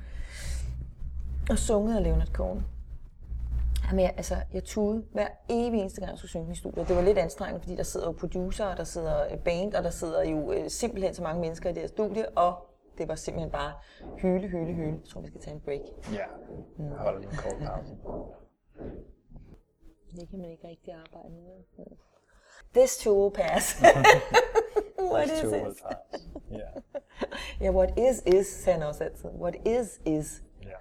og sunget af Leonard Cohen. Jamen, jeg, altså, jeg tude hver evig eneste gang, jeg skulle synge i studiet. Det var lidt anstrengende, fordi der sidder jo producer, og der sidder band, og der sidder jo øh, simpelthen så mange mennesker i det her studie, og det var simpelthen bare hyle, hyle, hyle. Jeg tror, vi skal tage en break. Ja, mm. hold en kort pause. Det kan man ikke rigtig arbejde med. This too will pass. *laughs* what This is too will pass. Yeah. yeah, what is is, sagde han også altid. What is is. Ja. Yeah.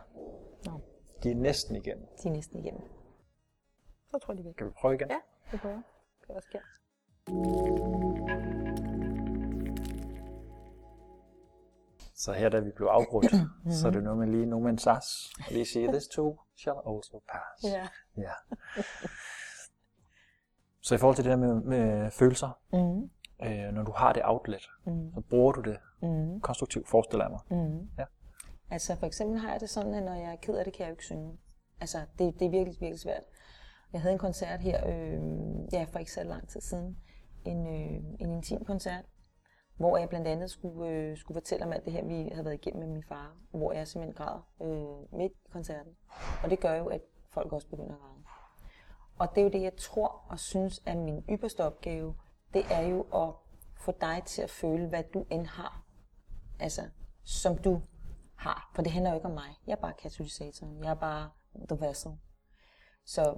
No. De er næsten igennem. De er næsten igennem. Så tror jeg, de vil. Kan vi prøve igen? Ja, vi prøver. Det også sker. Så her da vi blev afbrudt, *clears throat* så er det noget med lige nu med sas. Og lige sige, this too shall also pass. Ja. ja. Så i forhold til det der med, med følelser, mm. øh, når du har det outlet, mm. så bruger du det mm. konstruktivt, forestiller jeg mig. Mm. Ja. Altså for eksempel har jeg det sådan, at når jeg er ked af det, kan jeg jo ikke synge. Altså det, det er virkelig, virkelig svært. Jeg havde en koncert her, øh, ja, for ikke så lang tid siden. En, øh, en intim koncert, hvor jeg blandt andet skulle, øh, skulle fortælle om alt det her, vi havde været igennem med min far, hvor jeg simpelthen græd øh, midt i koncerten. Og det gør jo, at folk også begynder at græde. Og det er jo det, jeg tror og synes er min ypperste opgave, det er jo at få dig til at føle, hvad du end har. Altså, som du har. For det handler jo ikke om mig. Jeg er bare katalysatoren. Jeg er bare the vessel. Så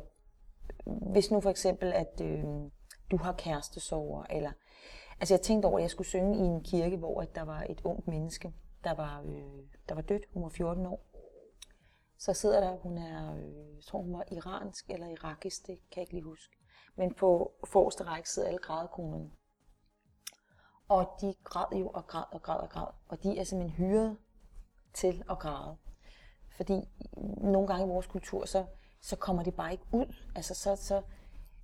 hvis nu for eksempel, at øh, du har kærestesover, eller Altså jeg tænkte over, at jeg skulle synge i en kirke, hvor at der var et ungt menneske, der var, øh, der var dødt. Hun var 14 år. Så sidder der, hun er, øh, jeg tror hun var iransk eller irakisk, det kan jeg ikke lige huske. Men på forreste række sidder alle grædekonerne. Og de græd jo og græd og græd og græd. Og de er simpelthen hyret til at græde. Fordi nogle gange i vores kultur, så, så kommer de bare ikke ud. Altså så, så,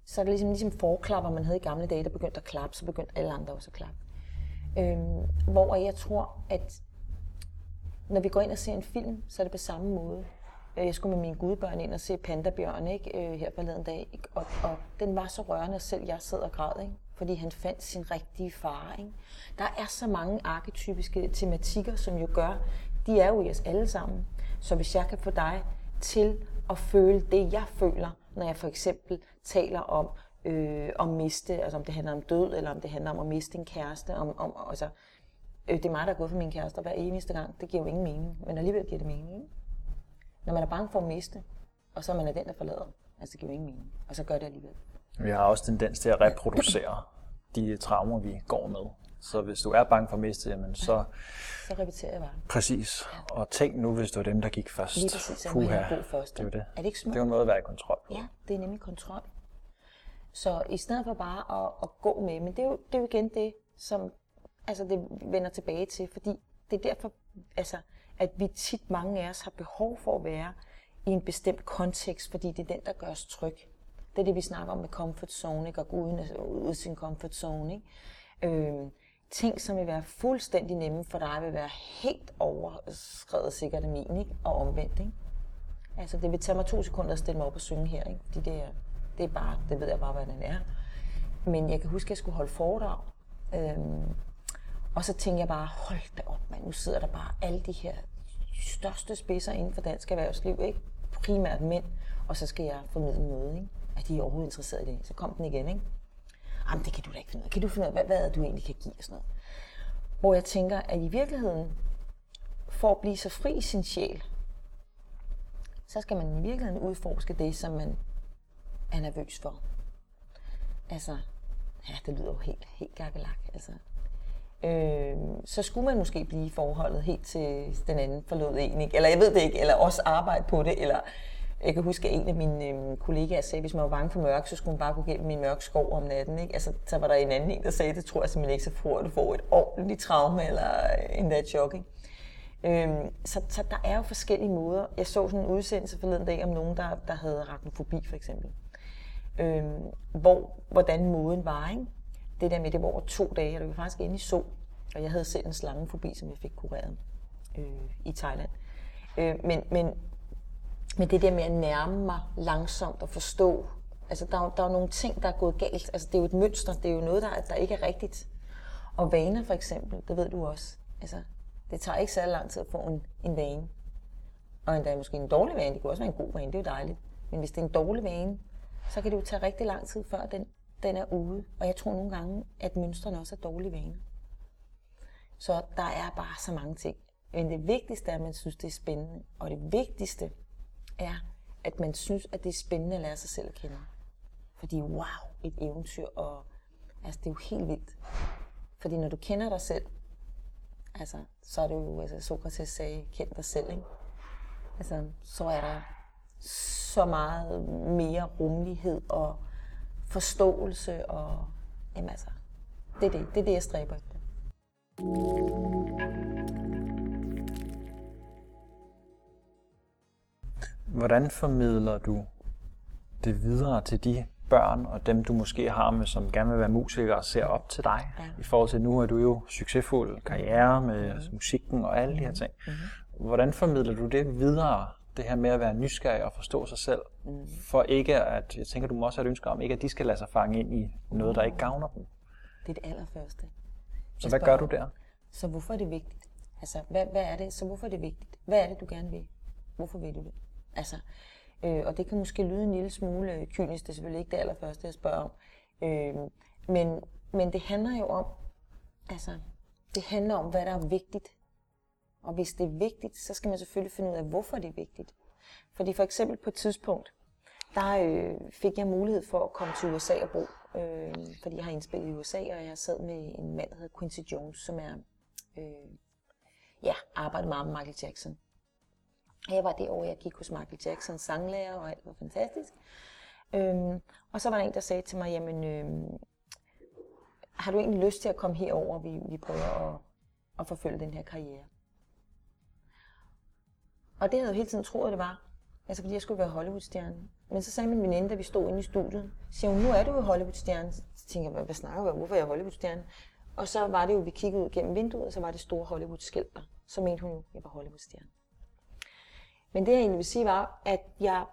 så er det ligesom, ligesom forklapper, man havde i gamle dage, der begyndte at klappe, så begyndte alle andre også at klappe. Øhm, hvor jeg tror, at når vi går ind og ser en film, så er det på samme måde. Øh, jeg skulle med mine gudbørn ind og se Pandabjørn ikke, øh, her forleden dag, ikke? Og, og den var så rørende, at selv jeg sad og græd, ikke? fordi han fandt sin rigtige far. Ikke? Der er så mange arketypiske tematikker, som jo gør, de er jo i os alle sammen. Så hvis jeg kan få dig til at føle det, jeg føler, når jeg for eksempel taler om øh, om miste, altså om det handler om død, eller om det handler om at miste en kæreste, om, om altså, øh, det er mig, der er gået for min kæreste hver eneste gang, det giver jo ingen mening, men alligevel giver det mening, ikke? Når man er bange for at miste, og så er man er den, der forlader, altså det giver jo ingen mening, og så gør det alligevel. Vi har også tendens til at reproducere de traumer, vi går med. Så hvis du er bange for at miste, jamen så... Så repeterer jeg bare. Præcis. Og tænk nu, hvis det var dem, der gik først. Lige præcis, jeg god først. Det er det. Er det ikke smukt? Det er jo en måde at være i kontrol på. Ja, det er nemlig kontrol. Så i stedet for bare at, at gå med, men det er, jo, det er jo igen det, som altså det vender tilbage til, fordi det er derfor, altså, at vi tit mange af os har behov for at være i en bestemt kontekst, fordi det er den, der gør os tryg. Det er det, vi snakker om med comfort zone, ikke? at gå uden, ud af sin comfort zone. Ikke? Øhm, ting, som vil være fuldstændig nemme for dig, vil være helt overskrevet sikkert af min, ikke? og omvendt. Ikke? Altså, det vil tage mig to sekunder at stille mig op og synge her, ikke? fordi det er, det er bare, det ved jeg bare, hvad den er. Men jeg kan huske, at jeg skulle holde foredrag. Øhm, og så tænkte jeg bare, hold da op, man, nu sidder der bare alle de her største spidser inden for dansk erhvervsliv, ikke? primært mænd, og så skal jeg formidle noget. Ikke? Er de overhovedet interesseret i det? Så kom den igen, ikke? Jamen, det kan du da ikke finde ud af. Kan du finde ud af, hvad, hvad du egentlig kan give og sådan noget? Hvor jeg tænker, at i virkeligheden, for at blive så fri i sin sjæl, så skal man i virkeligheden udforske det, som man er nervøs for. Altså, ja, det lyder jo helt, helt gakkelak. Altså. Øh, så skulle man måske blive i forholdet helt til den anden forlod en, ikke? eller jeg ved det ikke, eller også arbejde på det, eller jeg kan huske, at en af mine øh, kollegaer sagde, at hvis man var bange for mørke, så skulle man bare gå gennem min mørk skov om natten. Ikke? Altså, så var der en anden en, der sagde, det tror jeg simpelthen ikke, så får du får et ordentligt traume eller øh, en der chok. Ikke? Øhm, så, så der er jo forskellige måder. Jeg så sådan en udsendelse forleden dag om nogen, der, der havde arachnofobi for eksempel Øhm, hvor, hvordan moden var. Ikke? Det der med, det var over to dage, og det var faktisk inde i sol. Og jeg havde selv en slangefobi, som jeg fik kureret øh, i Thailand. Øh, men, men, men det der med at nærme mig langsomt og forstå, altså der, der er nogle ting, der er gået galt. Altså det er jo et mønster, det er jo noget, der, der ikke er rigtigt. Og vaner for eksempel, det ved du også. Altså, det tager ikke særlig lang tid at få en, en vane. Og endda måske en dårlig vane, det kunne også være en god vane, det er jo dejligt. Men hvis det er en dårlig vane, så kan det jo tage rigtig lang tid, før den, den er ude. Og jeg tror nogle gange, at mønstrene også er dårlige vaner. Så der er bare så mange ting. Men det vigtigste er, at man synes, det er spændende. Og det vigtigste er, at man synes, at det er spændende at lære sig selv at kende. Fordi wow, et eventyr, og altså, det er jo helt vildt. Fordi når du kender dig selv, altså, så er det jo, altså Sokrates sagde, kend dig selv, ikke? Altså, så er der så meget mere rummelighed og forståelse og jamen altså, det er det, det, er det jeg stræber efter. Hvordan formidler du det videre til de børn og dem, du måske har med, som gerne vil være musikere og ser op til dig? Ja. I forhold til nu er du jo succesfuld karriere med mm-hmm. musikken og alle de her ting. Mm-hmm. Hvordan formidler du det videre det her med at være nysgerrig og forstå sig selv, mm. for ikke at, jeg tænker, du må også have et ønske om, ikke at de skal lade sig fange ind i noget, der ikke gavner dem. Det er det allerførste. Så hvad gør du der? Så hvorfor er det vigtigt? Altså, hvad, hvad er det? Så hvorfor er det vigtigt? Hvad er det, du gerne vil? Hvorfor vil du det? Altså, øh, og det kan måske lyde en lille smule kynisk, det er selvfølgelig ikke det allerførste, jeg spørger om. Øh, men, men det handler jo om, altså, det handler om, hvad der er vigtigt og hvis det er vigtigt, så skal man selvfølgelig finde ud af, hvorfor det er vigtigt. Fordi for eksempel på et tidspunkt, der øh, fik jeg mulighed for at komme til USA og bo, øh, fordi jeg har indspillet i USA, og jeg sad med en mand, der hedder Quincy Jones, som er, øh, ja, arbejder meget med Michael Jackson. Jeg var det år, jeg gik hos Michael Jackson, sanglærer, og alt var fantastisk. Øhm, og så var der en, der sagde til mig, jamen, øhm, har du egentlig lyst til at komme herover, vi, vi prøver at, at forfølge den her karriere? Og det havde jeg jo hele tiden troet, det var. Altså fordi jeg skulle være Hollywood-stjerne. Men så sagde min veninde, da vi stod inde i studiet, siger hun, nu er du jo Hollywood-stjerne. Så tænkte jeg, hvad snakker du om? Hvorfor er jeg Hollywood-stjerne? Og så var det jo, vi kiggede ud gennem vinduet, og så var det store Hollywood-skilt der. Så mente hun jo, jeg var Hollywood-stjerne. Men det jeg egentlig vil sige var, at jeg,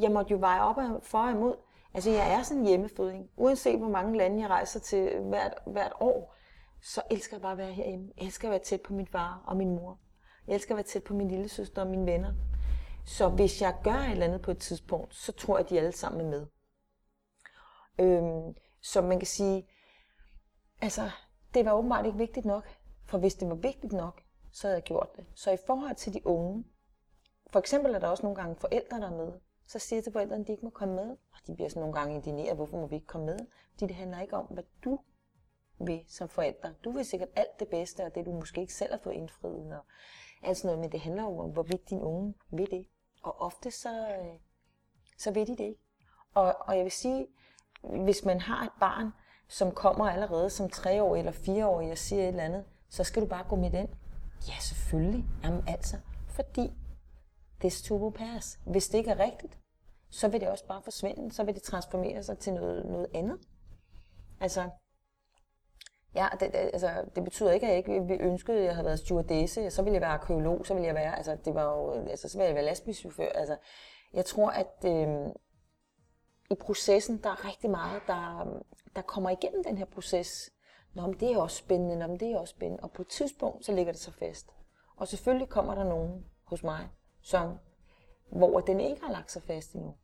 jeg måtte jo veje op for og imod. Altså jeg er sådan en hjemmefødning. Uanset hvor mange lande jeg rejser til hvert, hvert år, så elsker jeg bare at være herhjemme. Jeg elsker at være tæt på min far og min mor. Jeg elsker at være tæt på min lille søster og mine venner. Så hvis jeg gør et eller andet på et tidspunkt, så tror jeg, at de alle sammen er med. Øhm, så man kan sige, altså, det var åbenbart ikke vigtigt nok. For hvis det var vigtigt nok, så havde jeg gjort det. Så i forhold til de unge, for eksempel er der også nogle gange forældre, der er med. Så siger jeg til forældrene, at de ikke må komme med. Og de bliver sådan nogle gange indineret, hvorfor må vi ikke komme med? Fordi det handler ikke om, hvad du vil som forældre. Du vil sikkert alt det bedste, og det du måske ikke selv har fået indfriet. Og alt sådan noget, men det handler jo om, hvorvidt din unge vil det. Og ofte så, øh, så ved de det ikke. Og, og jeg vil sige, hvis man har et barn, som kommer allerede som treårig eller fireårig og siger et eller andet, så skal du bare gå med den. Ja, selvfølgelig. Jamen altså, fordi this too will pass. Hvis det ikke er rigtigt, så vil det også bare forsvinde. Så vil det transformere sig til noget, noget andet. Altså, ja, det, det, altså, det betyder ikke, at jeg ikke ønskede, at jeg havde været stewardesse. Så ville jeg være arkeolog, så ville jeg være, altså, det var jo, altså, så ville jeg være lastbilschauffør. Altså, jeg tror, at øh, i processen, der er rigtig meget, der, der kommer igennem den her proces. Nå, men det er også spændende, Nå, men det er også spændende. Og på et tidspunkt, så ligger det så fast. Og selvfølgelig kommer der nogen hos mig, som, hvor den ikke har lagt sig fast endnu.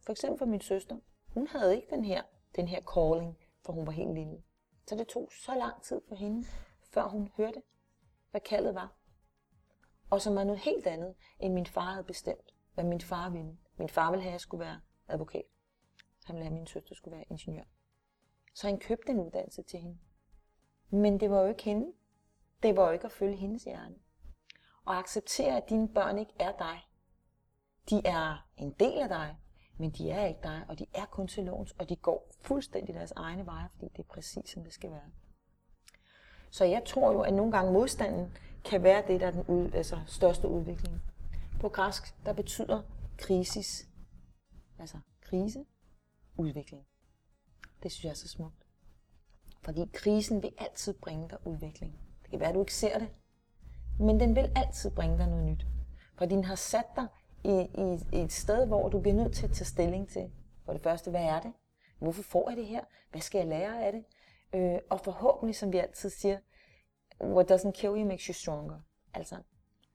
For eksempel for min søster. Hun havde ikke den her, den her calling, for hun var helt lille. Så det tog så lang tid for hende, før hun hørte, hvad kaldet var. Og som var noget helt andet, end min far havde bestemt, hvad min far ville. Min far ville have, at jeg skulle være advokat. Han ville have, at min søster skulle være ingeniør. Så han købte en uddannelse til hende. Men det var jo ikke hende. Det var jo ikke at følge hendes hjerne. Og acceptere, at dine børn ikke er dig. De er en del af dig, men de er ikke dig, og de er kun til låns, og de går fuldstændig deres egne veje, fordi det er præcis, som det skal være. Så jeg tror jo, at nogle gange modstanden kan være det, der er den ud, altså største udvikling. På græsk, der betyder krisis, altså krise, udvikling. Det synes jeg er så smukt. Fordi krisen vil altid bringe dig udvikling. Det kan være, at du ikke ser det, men den vil altid bringe dig noget nyt. For den har sat dig i, i, i et sted, hvor du bliver nødt til at tage stilling til. For det første, hvad er det? Hvorfor får jeg det her? Hvad skal jeg lære af det? Øh, og forhåbentlig, som vi altid siger, what doesn't kill you makes you stronger. Altså,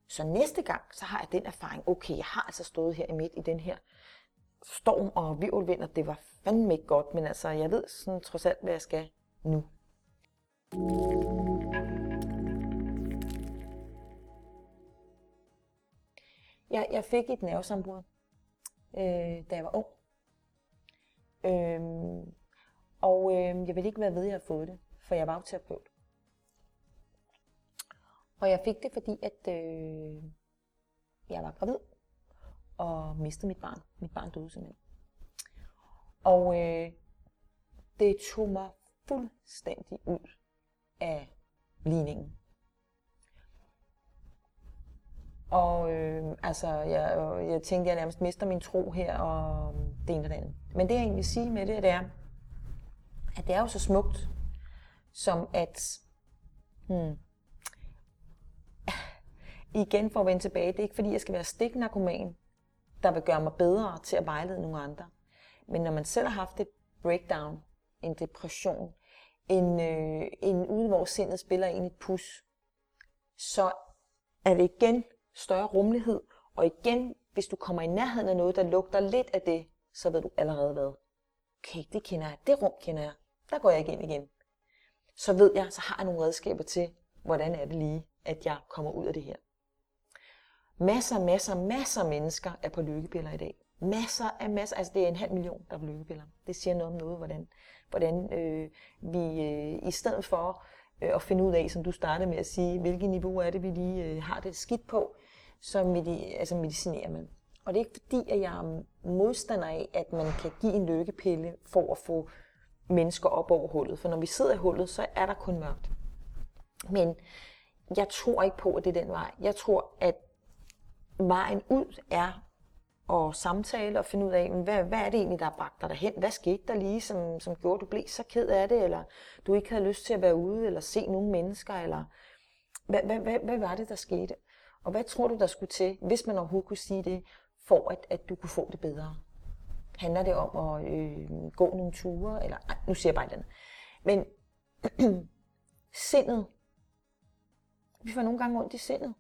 så næste gang, så har jeg den erfaring, okay, jeg har altså stået her i midt i den her storm og virvelvind, og det var fandme ikke godt, men altså, jeg ved sådan trods alt, hvad jeg skal nu. Jeg, jeg fik et nervesambrud, øh, da jeg var ung. Øhm, og øh, jeg ville ikke være ved, at jeg havde fået det, for jeg var jo terapeut. Og jeg fik det, fordi at øh, jeg var gravid og mistede mit barn. Mit barn døde simpelthen. Og øh, det tog mig fuldstændig ud af ligningen. Og øh, altså, jeg, jeg tænkte, jeg nærmest mister min tro her, og øhm, det ene og det andet. Men det jeg egentlig vil sige med det, det er, at det er jo så smukt, som at, hmm, igen for at vende tilbage, det er ikke fordi, jeg skal være stiknarkoman, der vil gøre mig bedre til at vejlede nogle andre. Men når man selv har haft et breakdown, en depression, en, øh, en ude, hvor sindet spiller ind et pus, så er det igen større rummelighed, og igen, hvis du kommer i nærheden af noget, der lugter lidt af det, så ved du allerede hvad. Okay, det kender jeg, det rum kender jeg, der går jeg ikke ind igen. Så ved jeg, så har jeg nogle redskaber til, hvordan er det lige, at jeg kommer ud af det her. Masser, masser, masser af mennesker er på lykkepiller i dag. Masser af masser, altså det er en halv million, der er på lykkepiller. Det siger noget om noget, hvordan, hvordan øh, vi øh, i stedet for øh, at finde ud af, som du startede med at sige, hvilket niveau er det, vi lige øh, har det skidt på, så medi- altså medicinerer man. Og det er ikke fordi, at jeg er modstander af, at man kan give en lykkepille for at få mennesker op over hullet. For når vi sidder i hullet, så er der kun mørkt. Men jeg tror ikke på, at det er den vej. Jeg tror, at vejen ud er at samtale og finde ud af, hvad, hvad er det egentlig, der har bragt dig derhen? Hvad skete der lige, som, som gjorde, at du blev så ked af det, eller du ikke havde lyst til at være ude, eller se nogle mennesker, eller hvad, hvad, hvad, hvad var det, der skete? Og hvad tror du, der skulle til, hvis man overhovedet kunne sige det, for at, at du kunne få det bedre? Handler det om at øh, gå nogle ture, eller ej, nu siger jeg bare et andet. Men *clears throat* sindet, vi får nogle gange ondt i sindet.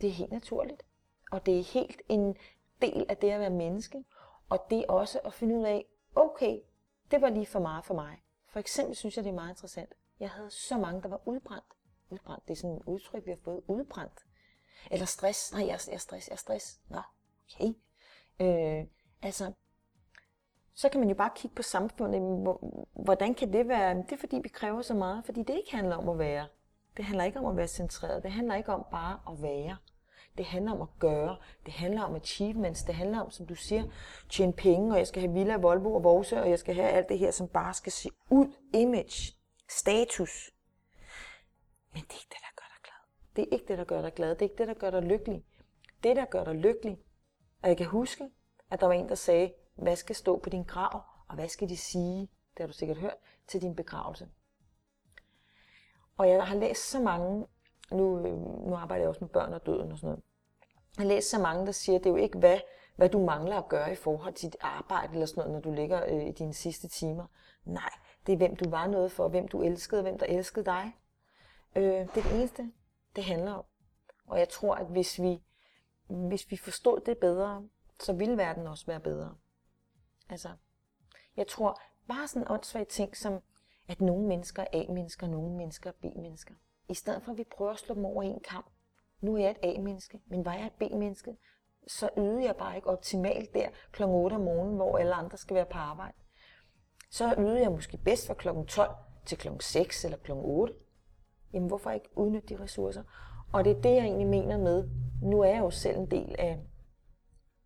Det er helt naturligt. Og det er helt en del af det at være menneske. Og det er også at finde ud af, okay, det var lige for meget for mig. For eksempel synes jeg, det er meget interessant. Jeg havde så mange, der var udbrændt. Udbrændt, det er sådan et udtryk, vi har fået. Udbrændt. Eller stress. Nej, jeg, jeg er stress, jeg er stress. Nå, okay. Øh, altså, så kan man jo bare kigge på samfundet. Hvordan kan det være? Det er fordi, vi kræver så meget. Fordi det ikke handler om at være. Det handler ikke om at være centreret. Det handler ikke om bare at være. Det handler om at gøre. Det handler om achievements. Det handler om, som du siger, tjene penge, og jeg skal have Villa, Volvo og Vose, og jeg skal have alt det her, som bare skal se ud. Image. Status. Men det er ikke det, der. Det er ikke det, der gør dig glad. Det er ikke det, der gør dig lykkelig. Det, der gør dig lykkelig, og jeg kan huske, at der var en, der sagde, hvad skal stå på din grav, og hvad skal de sige, det har du sikkert hørt, til din begravelse. Og jeg har læst så mange, nu, øh, nu arbejder jeg også med børn og døden og sådan noget, jeg har læst så mange, der siger, at det er jo ikke, hvad, hvad du mangler at gøre i forhold til dit arbejde eller sådan noget, når du ligger øh, i dine sidste timer. Nej, det er, hvem du var noget for, hvem du elskede, hvem der elskede dig. Øh, det er det eneste, det handler om. Og jeg tror, at hvis vi, hvis vi forstod det bedre, så ville verden også være bedre. Altså, jeg tror bare sådan en åndssvag ting som, at nogle mennesker er A-mennesker, nogle mennesker er B-mennesker. I stedet for at vi prøver at slå dem over en kamp. Nu er jeg et A-menneske, men var jeg et B-menneske, så yder jeg bare ikke optimalt der kl. 8 om morgenen, hvor alle andre skal være på arbejde. Så yder jeg måske bedst fra kl. 12 til kl. 6 eller kl. 8. Jamen hvorfor ikke udnytte de ressourcer? Og det er det, jeg egentlig mener med, nu er jeg jo selv en del af,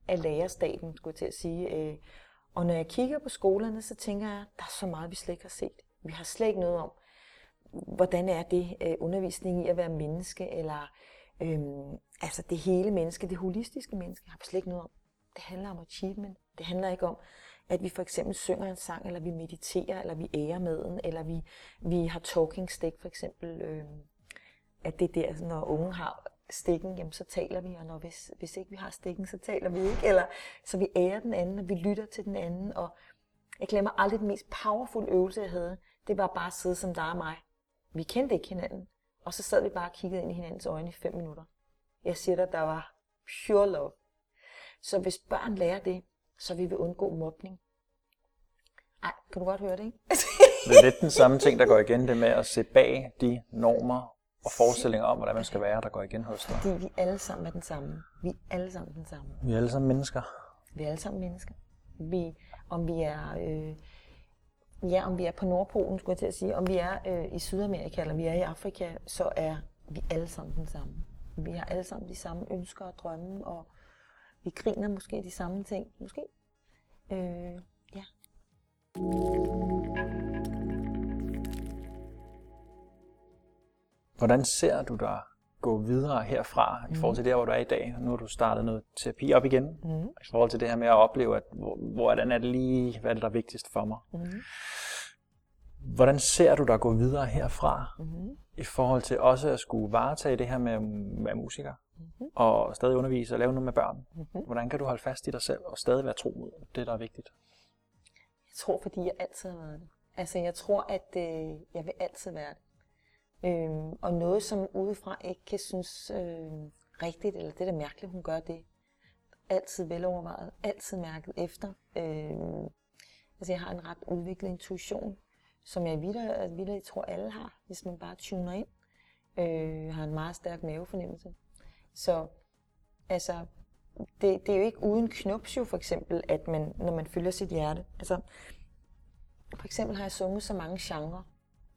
af lærerstaten, skulle jeg til at sige. Øh. Og når jeg kigger på skolerne, så tænker jeg, der er så meget, vi slet ikke har set. Vi har slet ikke noget om, hvordan er det øh, undervisning i at være menneske, eller øhm, altså det hele menneske, det holistiske menneske, har vi slet ikke noget om. Det handler om achievement. Det handler ikke om, at vi for eksempel synger en sang, eller vi mediterer, eller vi ærer maden, eller vi, vi har talking stick for eksempel. Øh, at det er der, når unge har stikken, jamen så taler vi, og når hvis, hvis ikke vi har stikken, så taler vi ikke. Eller, så vi ærer den anden, og vi lytter til den anden. Og jeg glemmer aldrig den mest powerful øvelse, jeg havde. Det var bare at sidde som dig og mig. Vi kendte ikke hinanden. Og så sad vi bare og kiggede ind i hinandens øjne i fem minutter. Jeg siger dig, der var pure love. Så hvis børn lærer det, så vil vi undgå mobning. Ej, kan du godt høre det, ikke? *laughs* det er lidt den samme ting, der går igen, det med at se bag de normer og forestillinger om, hvordan man skal være, der går igen hos dig. Fordi vi alle sammen er den samme. Vi er alle sammen den samme. Vi er alle sammen mennesker. Vi er alle sammen mennesker. Vi, om vi er... Øh, ja, om vi er på Nordpolen, skulle jeg til at sige, om vi er øh, i Sydamerika, eller vi er i Afrika, så er vi alle sammen den samme. Vi har alle sammen de samme ønsker og drømme, og vi griner måske de samme ting. Måske. Øh, ja. Hvordan ser du dig gå videre herfra mm. i forhold til det, hvor du er i dag? Nu har du startet noget terapi op igen. Mm. I forhold til det her med at opleve, at, hvordan er det lige, hvad er det, der er vigtigst for mig? Mm. Hvordan ser du dig gå videre herfra mm. i forhold til også at skulle varetage det her med at være musiker? Mm. Og stadig undervise og lave noget med børn. Mm. Hvordan kan du holde fast i dig selv og stadig være tro mod det, der er vigtigt? Jeg tror, fordi jeg altid har været det. Altså, jeg tror, at øh, jeg vil altid være det. Øhm, og noget, som udefra ikke kan synes øh, rigtigt, eller det er da mærkeligt, hun gør det. Altid velovervejet, altid mærket efter. Øhm, altså jeg har en ret udviklet intuition, som jeg videre, videre tror alle har, hvis man bare tuner ind. Øh, har en meget stærk mavefornemmelse. Så altså, det, det er jo ikke uden knups jo for eksempel, at man, når man følger sit hjerte. Altså, for eksempel har jeg sunget så mange genrer,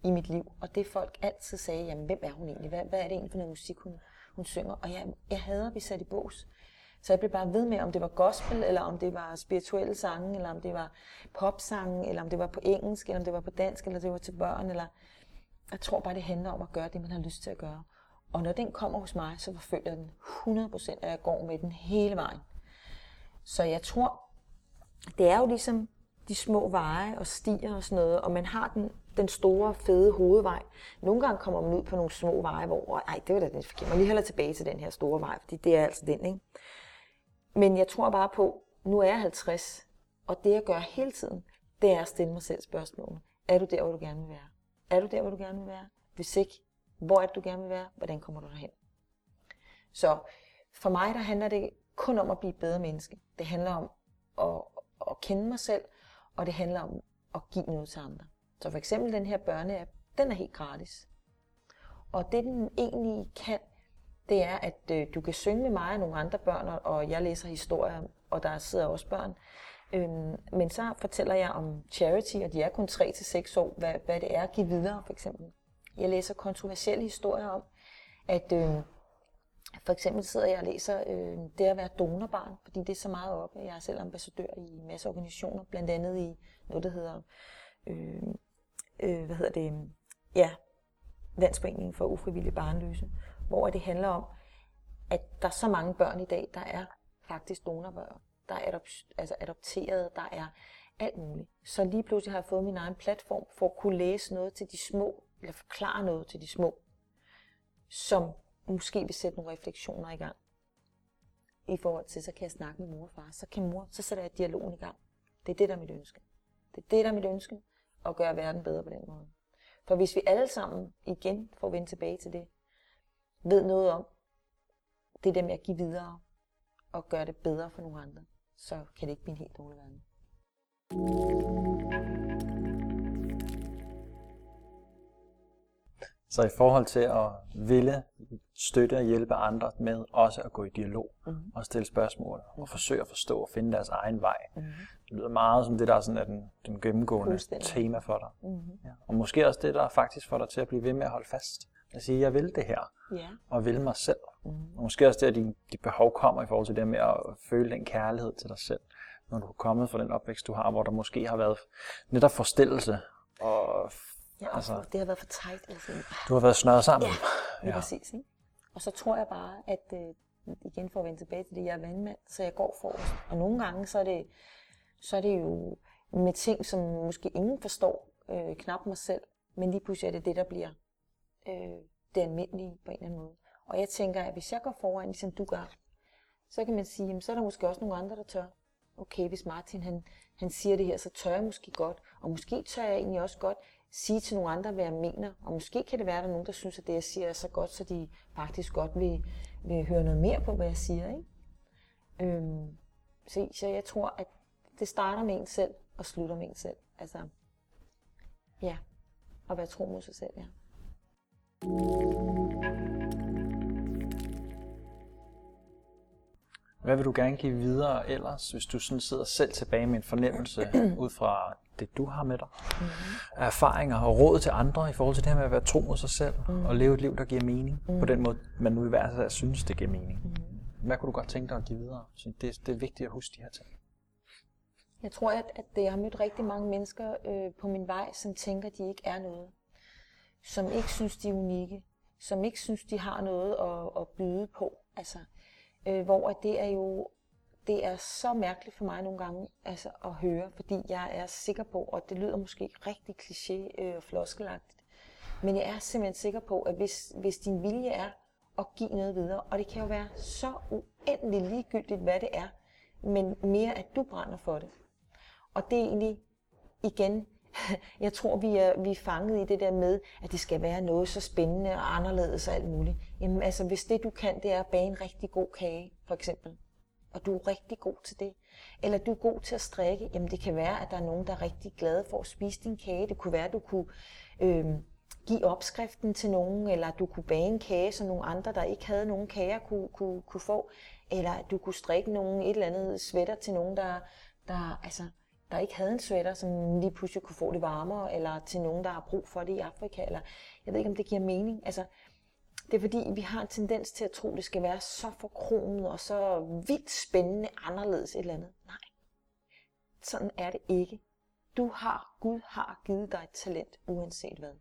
i mit liv. Og det folk altid sagde, jamen hvem er hun egentlig? Hvad, hvad er det egentlig for noget musik, hun, hun synger? Og jeg, jeg hader at blive sat i bås. Så jeg blev bare ved med, om det var gospel, eller om det var spirituelle sange, eller om det var popsange, eller om det var på engelsk, eller om det var på dansk, eller det var til børn. Eller... Jeg tror bare, det handler om at gøre det, man har lyst til at gøre. Og når den kommer hos mig, så forfølger den 100%, at jeg går med den hele vejen. Så jeg tror, det er jo ligesom de små veje og stier og sådan noget, og man har den den store, fede hovedvej. Nogle gange kommer man ud på nogle små veje, hvor, ej, det var da den forkert. Man lige heller tilbage til den her store vej, fordi det er altså den, ikke? Men jeg tror bare på, nu er jeg 50, og det jeg gør hele tiden, det er at stille mig selv spørgsmålet. Er du der, hvor du gerne vil være? Er du der, hvor du gerne vil være? Hvis ikke, hvor er det, du gerne vil være? Hvordan kommer du derhen? Så for mig der handler det kun om at blive et bedre menneske. Det handler om at, at kende mig selv, og det handler om at give noget til andre. Så for eksempel den her børneapp, den er helt gratis. Og det den egentlig kan, det er, at øh, du kan synge med mig og nogle andre børn, og jeg læser historier, og der sidder også børn. Øhm, men så fortæller jeg om charity, og de er kun 3-6 år, hvad, hvad det er at give videre, for eksempel. Jeg læser kontroversielle historier om, at øh, for eksempel sidder jeg og læser øh, det at være donorbarn, fordi det er så meget op. Jeg er selv ambassadør i en masse organisationer, blandt andet i noget, der hedder, øh, øh, hvad hedder det, ja, Landsforeningen for ufrivillige barnløse, hvor det handler om, at der er så mange børn i dag, der er faktisk donorbørn. Der er adop- altså adopteret, der er alt muligt. Så lige pludselig har jeg fået min egen platform for at kunne læse noget til de små, eller forklare noget til de små, som måske vil sætte nogle refleksioner i gang. I forhold til, så kan jeg snakke med mor og far. Så kan mor, så sætter jeg dialogen i gang. Det er det, der er mit ønske. Det er det, der er mit ønske, at gøre verden bedre på den måde. For hvis vi alle sammen igen får vendt tilbage til det, ved noget om, det der med at give videre og gøre det bedre for nogle andre, så kan det ikke blive en helt dårlig verden. Så i forhold til at ville støtte og hjælpe andre med også at gå i dialog mm-hmm. og stille spørgsmål og forsøge at forstå og finde deres egen vej. Mm-hmm. Det lyder meget som det, der sådan er den, den gennemgående tema for dig. Mm-hmm. Ja. Og måske også det, der faktisk får dig til at blive ved med at holde fast. At sige, jeg vil det her, yeah. og vil mig selv. Mm-hmm. Og måske også det, at de, de behov kommer i forhold til det med at føle den kærlighed til dig selv, når du er kommet fra den opvækst, du har, hvor der måske har været netop forstillelse og Ja, altså, det har været for tight. Altså. Du har været snørret sammen. Ja, ja. præcis. Ikke? Og så tror jeg bare, at øh, igen for at vende tilbage til det, jeg er vandmand, så jeg går for Og nogle gange, så er det, så er det jo med ting, som måske ingen forstår, øh, knap mig selv, men lige pludselig er det det, der bliver øh, det almindelige på en eller anden måde. Og jeg tænker, at hvis jeg går foran, ligesom du gør, så kan man sige, jamen, så er der måske også nogle andre, der tør. Okay, hvis Martin han, han siger det her, så tør jeg måske godt. Og måske tør jeg egentlig også godt sige til nogle andre, hvad jeg mener. Og måske kan det være, at der er nogen, der synes, at det, jeg siger, er så godt, så de faktisk godt vil, vil høre noget mere på, hvad jeg siger. Ikke? Øhm, så, så jeg tror, at det starter med en selv og slutter med en selv. Altså, ja, at være tro mod sig selv, ja. Hvad vil du gerne give videre ellers, hvis du sådan sidder selv tilbage med en fornemmelse *clears throat* ud fra det, du har med dig? Mm-hmm. Erfaringer og råd til andre i forhold til det her med at være tro mod sig selv mm. og leve et liv, der giver mening mm. på den måde, man nu i hvert fald synes, det giver mening. Mm. Hvad kunne du godt tænke dig at give videre? Så det, det er vigtigt at huske de her ting. Jeg tror, at, at jeg har mødt rigtig mange mennesker øh, på min vej, som tænker, at de ikke er noget. Som ikke synes, de er unikke. Som ikke synes, de har noget at, at byde på. Altså, Øh, hvor det er jo det er så mærkeligt for mig nogle gange altså, at høre, fordi jeg er sikker på, og det lyder måske rigtig kliché øh, og floskelagtigt, men jeg er simpelthen sikker på, at hvis, hvis din vilje er at give noget videre, og det kan jo være så uendelig ligegyldigt, hvad det er, men mere at du brænder for det. Og det er egentlig igen *laughs* jeg tror, vi er, vi er fanget i det der med, at det skal være noget så spændende og anderledes og alt muligt. Jamen altså, hvis det du kan, det er at bage en rigtig god kage, for eksempel, og du er rigtig god til det, eller du er god til at strikke, jamen det kan være, at der er nogen, der er rigtig glade for at spise din kage. Det kunne være, at du kunne øh, give opskriften til nogen, eller at du kunne bage en kage, så nogle andre, der ikke havde nogen kager, kunne, kunne, kunne få, eller at du kunne strikke nogen et eller andet sweater til nogen, der, der altså, der ikke havde en sweater, som lige pludselig kunne få det varmere, eller til nogen, der har brug for det i Afrika, eller jeg ved ikke, om det giver mening. Altså, det er fordi, vi har en tendens til at tro, at det skal være så forkromet og så vildt spændende, anderledes et eller andet. Nej, sådan er det ikke. Du har, Gud har givet dig et talent, uanset hvad.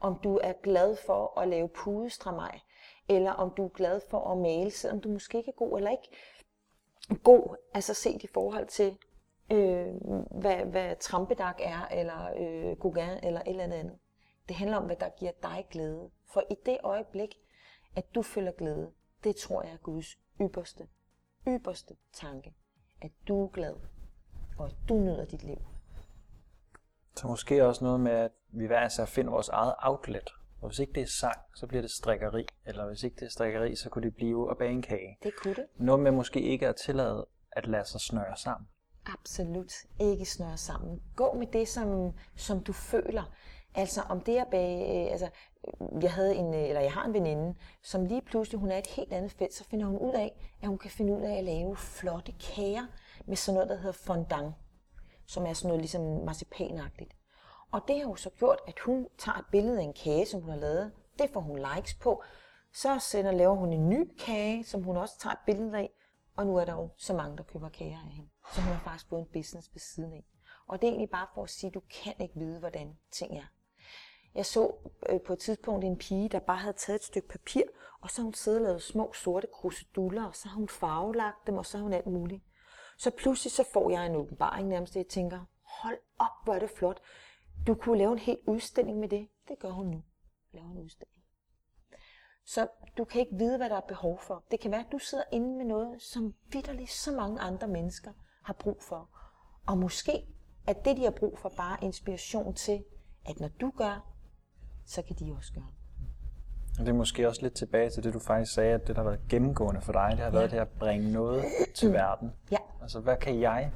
Om du er glad for at lave pudestramaj, eller om du er glad for at male, selvom du måske ikke er god eller ikke god, altså set i forhold til, øh, hvad, hvad trampedak er, eller øh, Gauguin, eller et eller andet. Det handler om, hvad der giver dig glæde. For i det øjeblik, at du føler glæde, det tror jeg er Guds ypperste, ypperste tanke. At du er glad, og at du nyder dit liv. Så måske også noget med, at vi hver især finder vores eget outlet Og hvis ikke det er sang, så bliver det strikkeri. Eller hvis ikke det er strikkeri, så kunne det blive at bage en kage. Det kunne det. Noget med måske ikke at tillade at lade sig snøre sammen. Absolut ikke snøre sammen. Gå med det, som, som du føler. Altså om det at bage, øh, altså jeg havde en, øh, eller jeg har en veninde, som lige pludselig, hun er et helt andet felt, så finder hun ud af, at hun kan finde ud af at lave flotte kager med sådan noget, der hedder fondant, som er sådan noget ligesom marcipanagtigt. Og det har jo så gjort, at hun tager et billede af en kage, som hun har lavet. Det får hun likes på. Så sender, laver hun en ny kage, som hun også tager et billede af. Og nu er der jo så mange, der køber kager af hende. Så hun har faktisk fået en business ved siden af. Og det er egentlig bare for at sige, at du kan ikke vide, hvordan ting er. Jeg så øh, på et tidspunkt en pige, der bare havde taget et stykke papir, og så hun siddet og lavet små sorte kruseduller, og så har hun farvelagt dem, og så har hun alt muligt. Så pludselig så får jeg en åbenbaring nærmest, jeg tænker, hold op, hvor er det flot. Du kunne lave en hel udstilling med det. Det gør hun nu. Laver en udstilling. Så du kan ikke vide, hvad der er behov for. Det kan være, at du sidder inde med noget, som vidderligt så mange andre mennesker har brug for. Og måske er det, de har brug for, bare inspiration til, at når du gør, så kan de også gøre det. er måske også lidt tilbage til det, du faktisk sagde, at det, der har været gennemgående for dig, det har ja. været det at bringe noget til verden. Ja. Altså, hvad kan jeg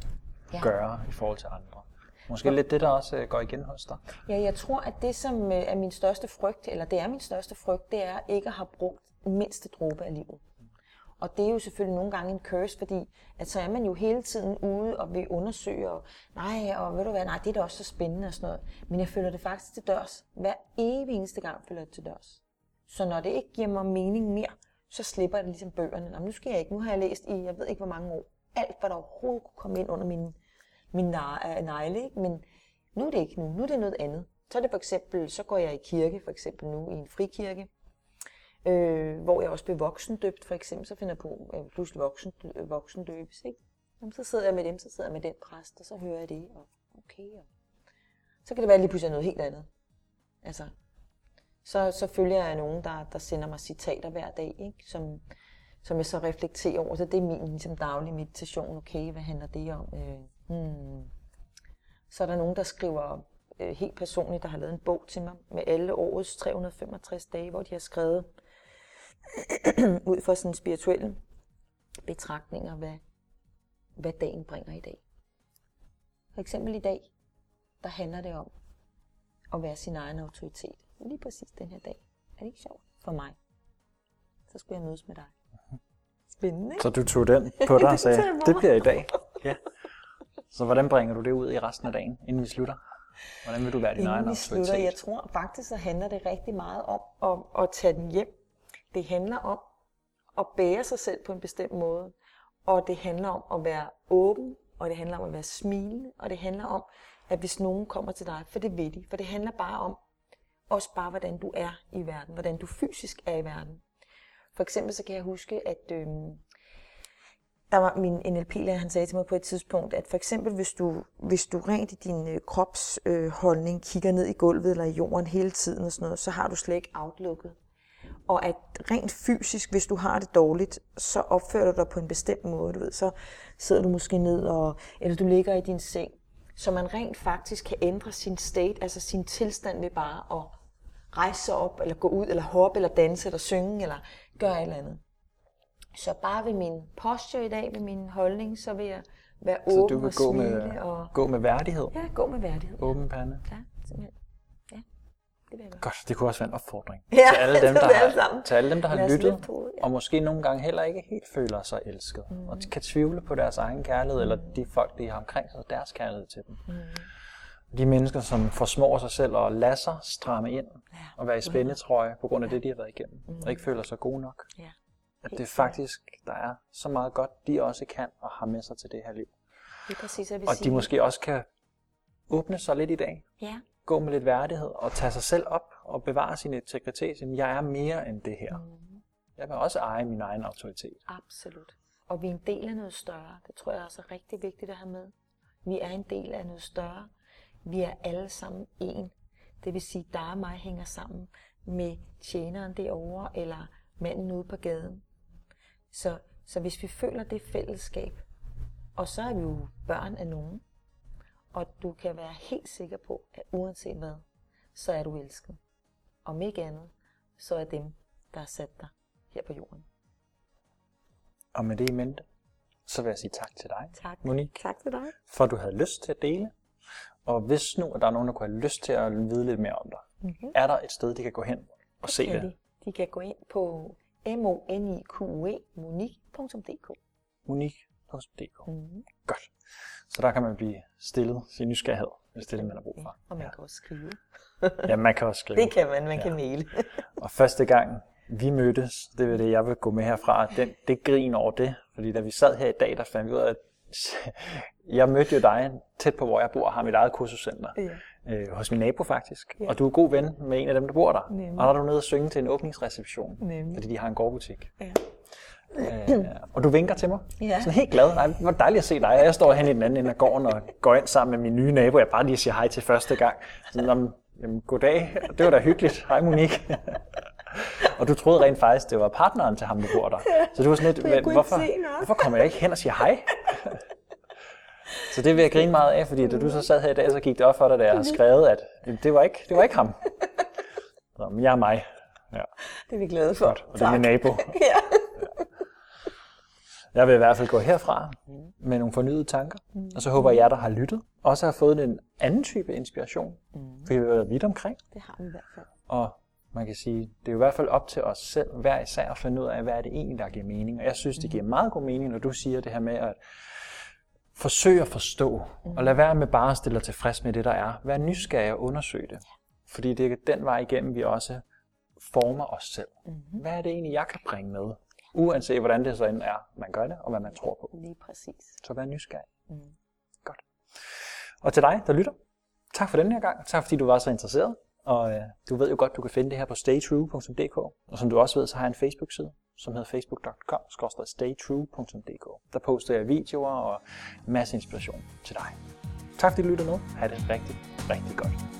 ja. gøre i forhold til andre? Måske lidt det, der også øh, går igen hos dig. Ja, jeg tror, at det, som øh, er min største frygt, eller det er min største frygt, det er ikke at have brugt mindste dråbe af livet. Og det er jo selvfølgelig nogle gange en curse, fordi at så er man jo hele tiden ude og vil undersøge, og nej, og ved du hvad, nej, det er da også så spændende og sådan noget. Men jeg føler det faktisk til dørs. Hver evig eneste gang føler jeg det til dørs. Så når det ikke giver mig mening mere, så slipper jeg det ligesom bøgerne. Nå, nu skal jeg ikke, nu har jeg læst i, jeg ved ikke hvor mange år, alt hvad der overhovedet kunne komme ind under min, min øh, negle, ikke? men nu er det ikke nu, nu er det noget andet. Så er det for eksempel, så går jeg i kirke, for eksempel nu i en frikirke, øh, hvor jeg også blev voksendøbt, for eksempel, så finder jeg på, at jeg pludselig voksen, øh, voksendøbes, ikke? Jamen, så sidder jeg med dem, så sidder jeg med den præst, og så hører jeg det, og okay, og så kan det være lige pludselig noget helt andet. Altså, så, så følger jeg nogen, der, der sender mig citater hver dag, ikke? Som, som jeg så reflekterer over. Så det er min ligesom, daglige meditation. Okay, hvad handler det om? Øh, hmm. Så er der nogen, der skriver øh, helt personligt, der har lavet en bog til mig med alle årets 365 dage, hvor de har skrevet *clears throat* ud fra sådan spirituelle betragtninger, hvad, hvad dagen bringer i dag. For eksempel i dag, der handler det om at være sin egen autoritet. Lige præcis den her dag. Er det ikke sjovt for mig? Så skulle jeg mødes med dig. Spændende, ikke? Så du tog den på dig og *laughs* sagde, det bliver i dag. Ja. Så hvordan bringer du det ud i resten af dagen, inden vi slutter? Hvordan vil du være din inden egen autoritet? Slutter, jeg tror faktisk, så handler det rigtig meget om at, at tage den hjem. Det handler om at bære sig selv på en bestemt måde. Og det handler om at være åben, og det handler om at være smilende, og det handler om, at hvis nogen kommer til dig, for det ved de, for det handler bare om, også bare hvordan du er i verden, hvordan du fysisk er i verden. For eksempel så kan jeg huske, at øh, der var min NLP-lærer, han sagde til mig på et tidspunkt, at for eksempel hvis du, hvis du rent i din øh, kropsholdning øh, kigger ned i gulvet eller i jorden hele tiden og sådan noget, så har du slet ikke outlooket. Og at rent fysisk, hvis du har det dårligt, så opfører du dig på en bestemt måde. Du ved, så sidder du måske ned, og, eller du ligger i din seng. Så man rent faktisk kan ændre sin state, altså sin tilstand ved bare at rejse sig op, eller gå ud, eller hoppe, eller danse, eller synge, eller gøre et eller andet. Så bare ved min posture i dag, ved min holdning, så vil jeg være åben så du vil og gå smile. Med, og... gå med værdighed? Ja, gå med værdighed. Åben pande? Ja, simpelthen. Det vil jeg Godt, det kunne også være en opfordring *laughs* ja, til alle dem, der alle har, til alle dem, der har lyttet, på, ja. og måske nogle gange heller ikke helt føler sig elsket, mm. og kan tvivle på deres egen kærlighed, mm. eller de folk, de har omkring sig, deres kærlighed til dem. Mm. De mennesker, som forsmår sig selv og lader sig stramme ind, ja. og være i spændetrøje på grund af ja. det, de har været igennem, mm. og ikke føler sig gode nok. Ja. At det faktisk, der er så meget godt, de også kan og har med sig til det her liv. Det er præcis, jeg vil og sige. de måske også kan åbne sig lidt i dag. Ja. Gå med lidt værdighed og tage sig selv op og bevare sin integritet. Jeg er mere end det her. Mm. Jeg vil også eje min egen autoritet. Absolut. Og vi er en del af noget større. Det tror jeg også er rigtig vigtigt at have med. Vi er en del af noget større. Vi er alle sammen en. Det vil sige, dig og mig hænger sammen med tjeneren derovre, eller manden ude på gaden. Så, så hvis vi føler det fællesskab, og så er vi jo børn af nogen, og du kan være helt sikker på, at uanset hvad, så er du elsket. om ikke andet, så er dem, der har sat dig her på jorden. Og med det i mente, så vil jeg sige tak til dig, Tak. Monique, Tak til dig. for at du havde lyst til at dele. Og hvis nu, at der er nogen, der kunne have lyst til at vide lidt mere om dig, Mm-hmm. er der et sted, de kan gå hen og se det? De. de kan gå ind på monique, monique.dk. Monique.dk. Mm-hmm. Godt. Så der kan man blive stillet sin nysgerrighed, hvis det er det, man har brug for. Og man kan også skrive. Ja, man kan også skrive. Det kan man, man kan maile. *laughs* Og første gang vi mødtes, det var det, jeg vil gå med herfra, den, det grin over det. Fordi da vi sad her i dag, der fandt vi ud af, at *laughs* jeg mødte jo dig tæt på, hvor jeg bor, og har mit eget kursuscenter. ja. Øh, hos min nabo faktisk. Ja. Og du er god ven med en af dem, der bor der. Nemlig. Og der er du nede og synge til en åbningsreception, Nemlig. fordi de har en gårdbutik. Ja. Øh, og du vinker til mig. Ja. Sådan helt glad. Nej, hvor dejligt at se dig. Jeg står hen i den anden ende af gården og går ind sammen med min nye nabo. Jeg bare lige siger hej til første gang. Sådan, om, jamen, goddag. Det var da hyggeligt. Hej Monique. *laughs* og du troede rent faktisk, det var partneren til ham, der bor der. Så du var sådan lidt, hvorfor, se noget." hvorfor kommer jeg ikke hen og siger hej? *laughs* så det vil jeg grine meget af, fordi da du så sad her i dag, så gik det op for dig, da jeg har skrevet, at det var ikke, det var ikke ham. *laughs* Så, men jeg er mig. Ja, Det er vi glade for. godt. Og det er min nabo. Ja. Jeg vil i hvert fald gå herfra med nogle fornyede tanker. Og så håber jeg, at jer, der har lyttet, også har fået en anden type inspiration. For vi har været vidt omkring. Det har vi i hvert fald. Og man kan sige, det er jo i hvert fald op til os selv, hver især, at finde ud af, hvad er det egentlig, der giver mening. Og jeg synes, det giver meget god mening, når du siger det her med at forsøge at forstå, og lade være med bare at stille dig tilfreds med det, der er. Vær nysgerrig og undersøge det. Fordi det er den vej igennem, vi også former os selv. Hvad er det egentlig, jeg kan bringe med? Uanset hvordan det så end er, man gør det, og hvad man tror på. Lige præcis. Så vær nysgerrig. Mm. Godt. Og til dig, der lytter, tak for den her gang. Tak fordi du var så interesseret. Og øh, du ved jo godt, du kan finde det her på staytrue.dk. Og som du også ved, så har jeg en Facebook-side, som hedder facebook.com-staytrue.dk. Der poster jeg videoer og en masse inspiration til dig. Tak fordi du lytter med. Ha' det rigtig, rigtig godt.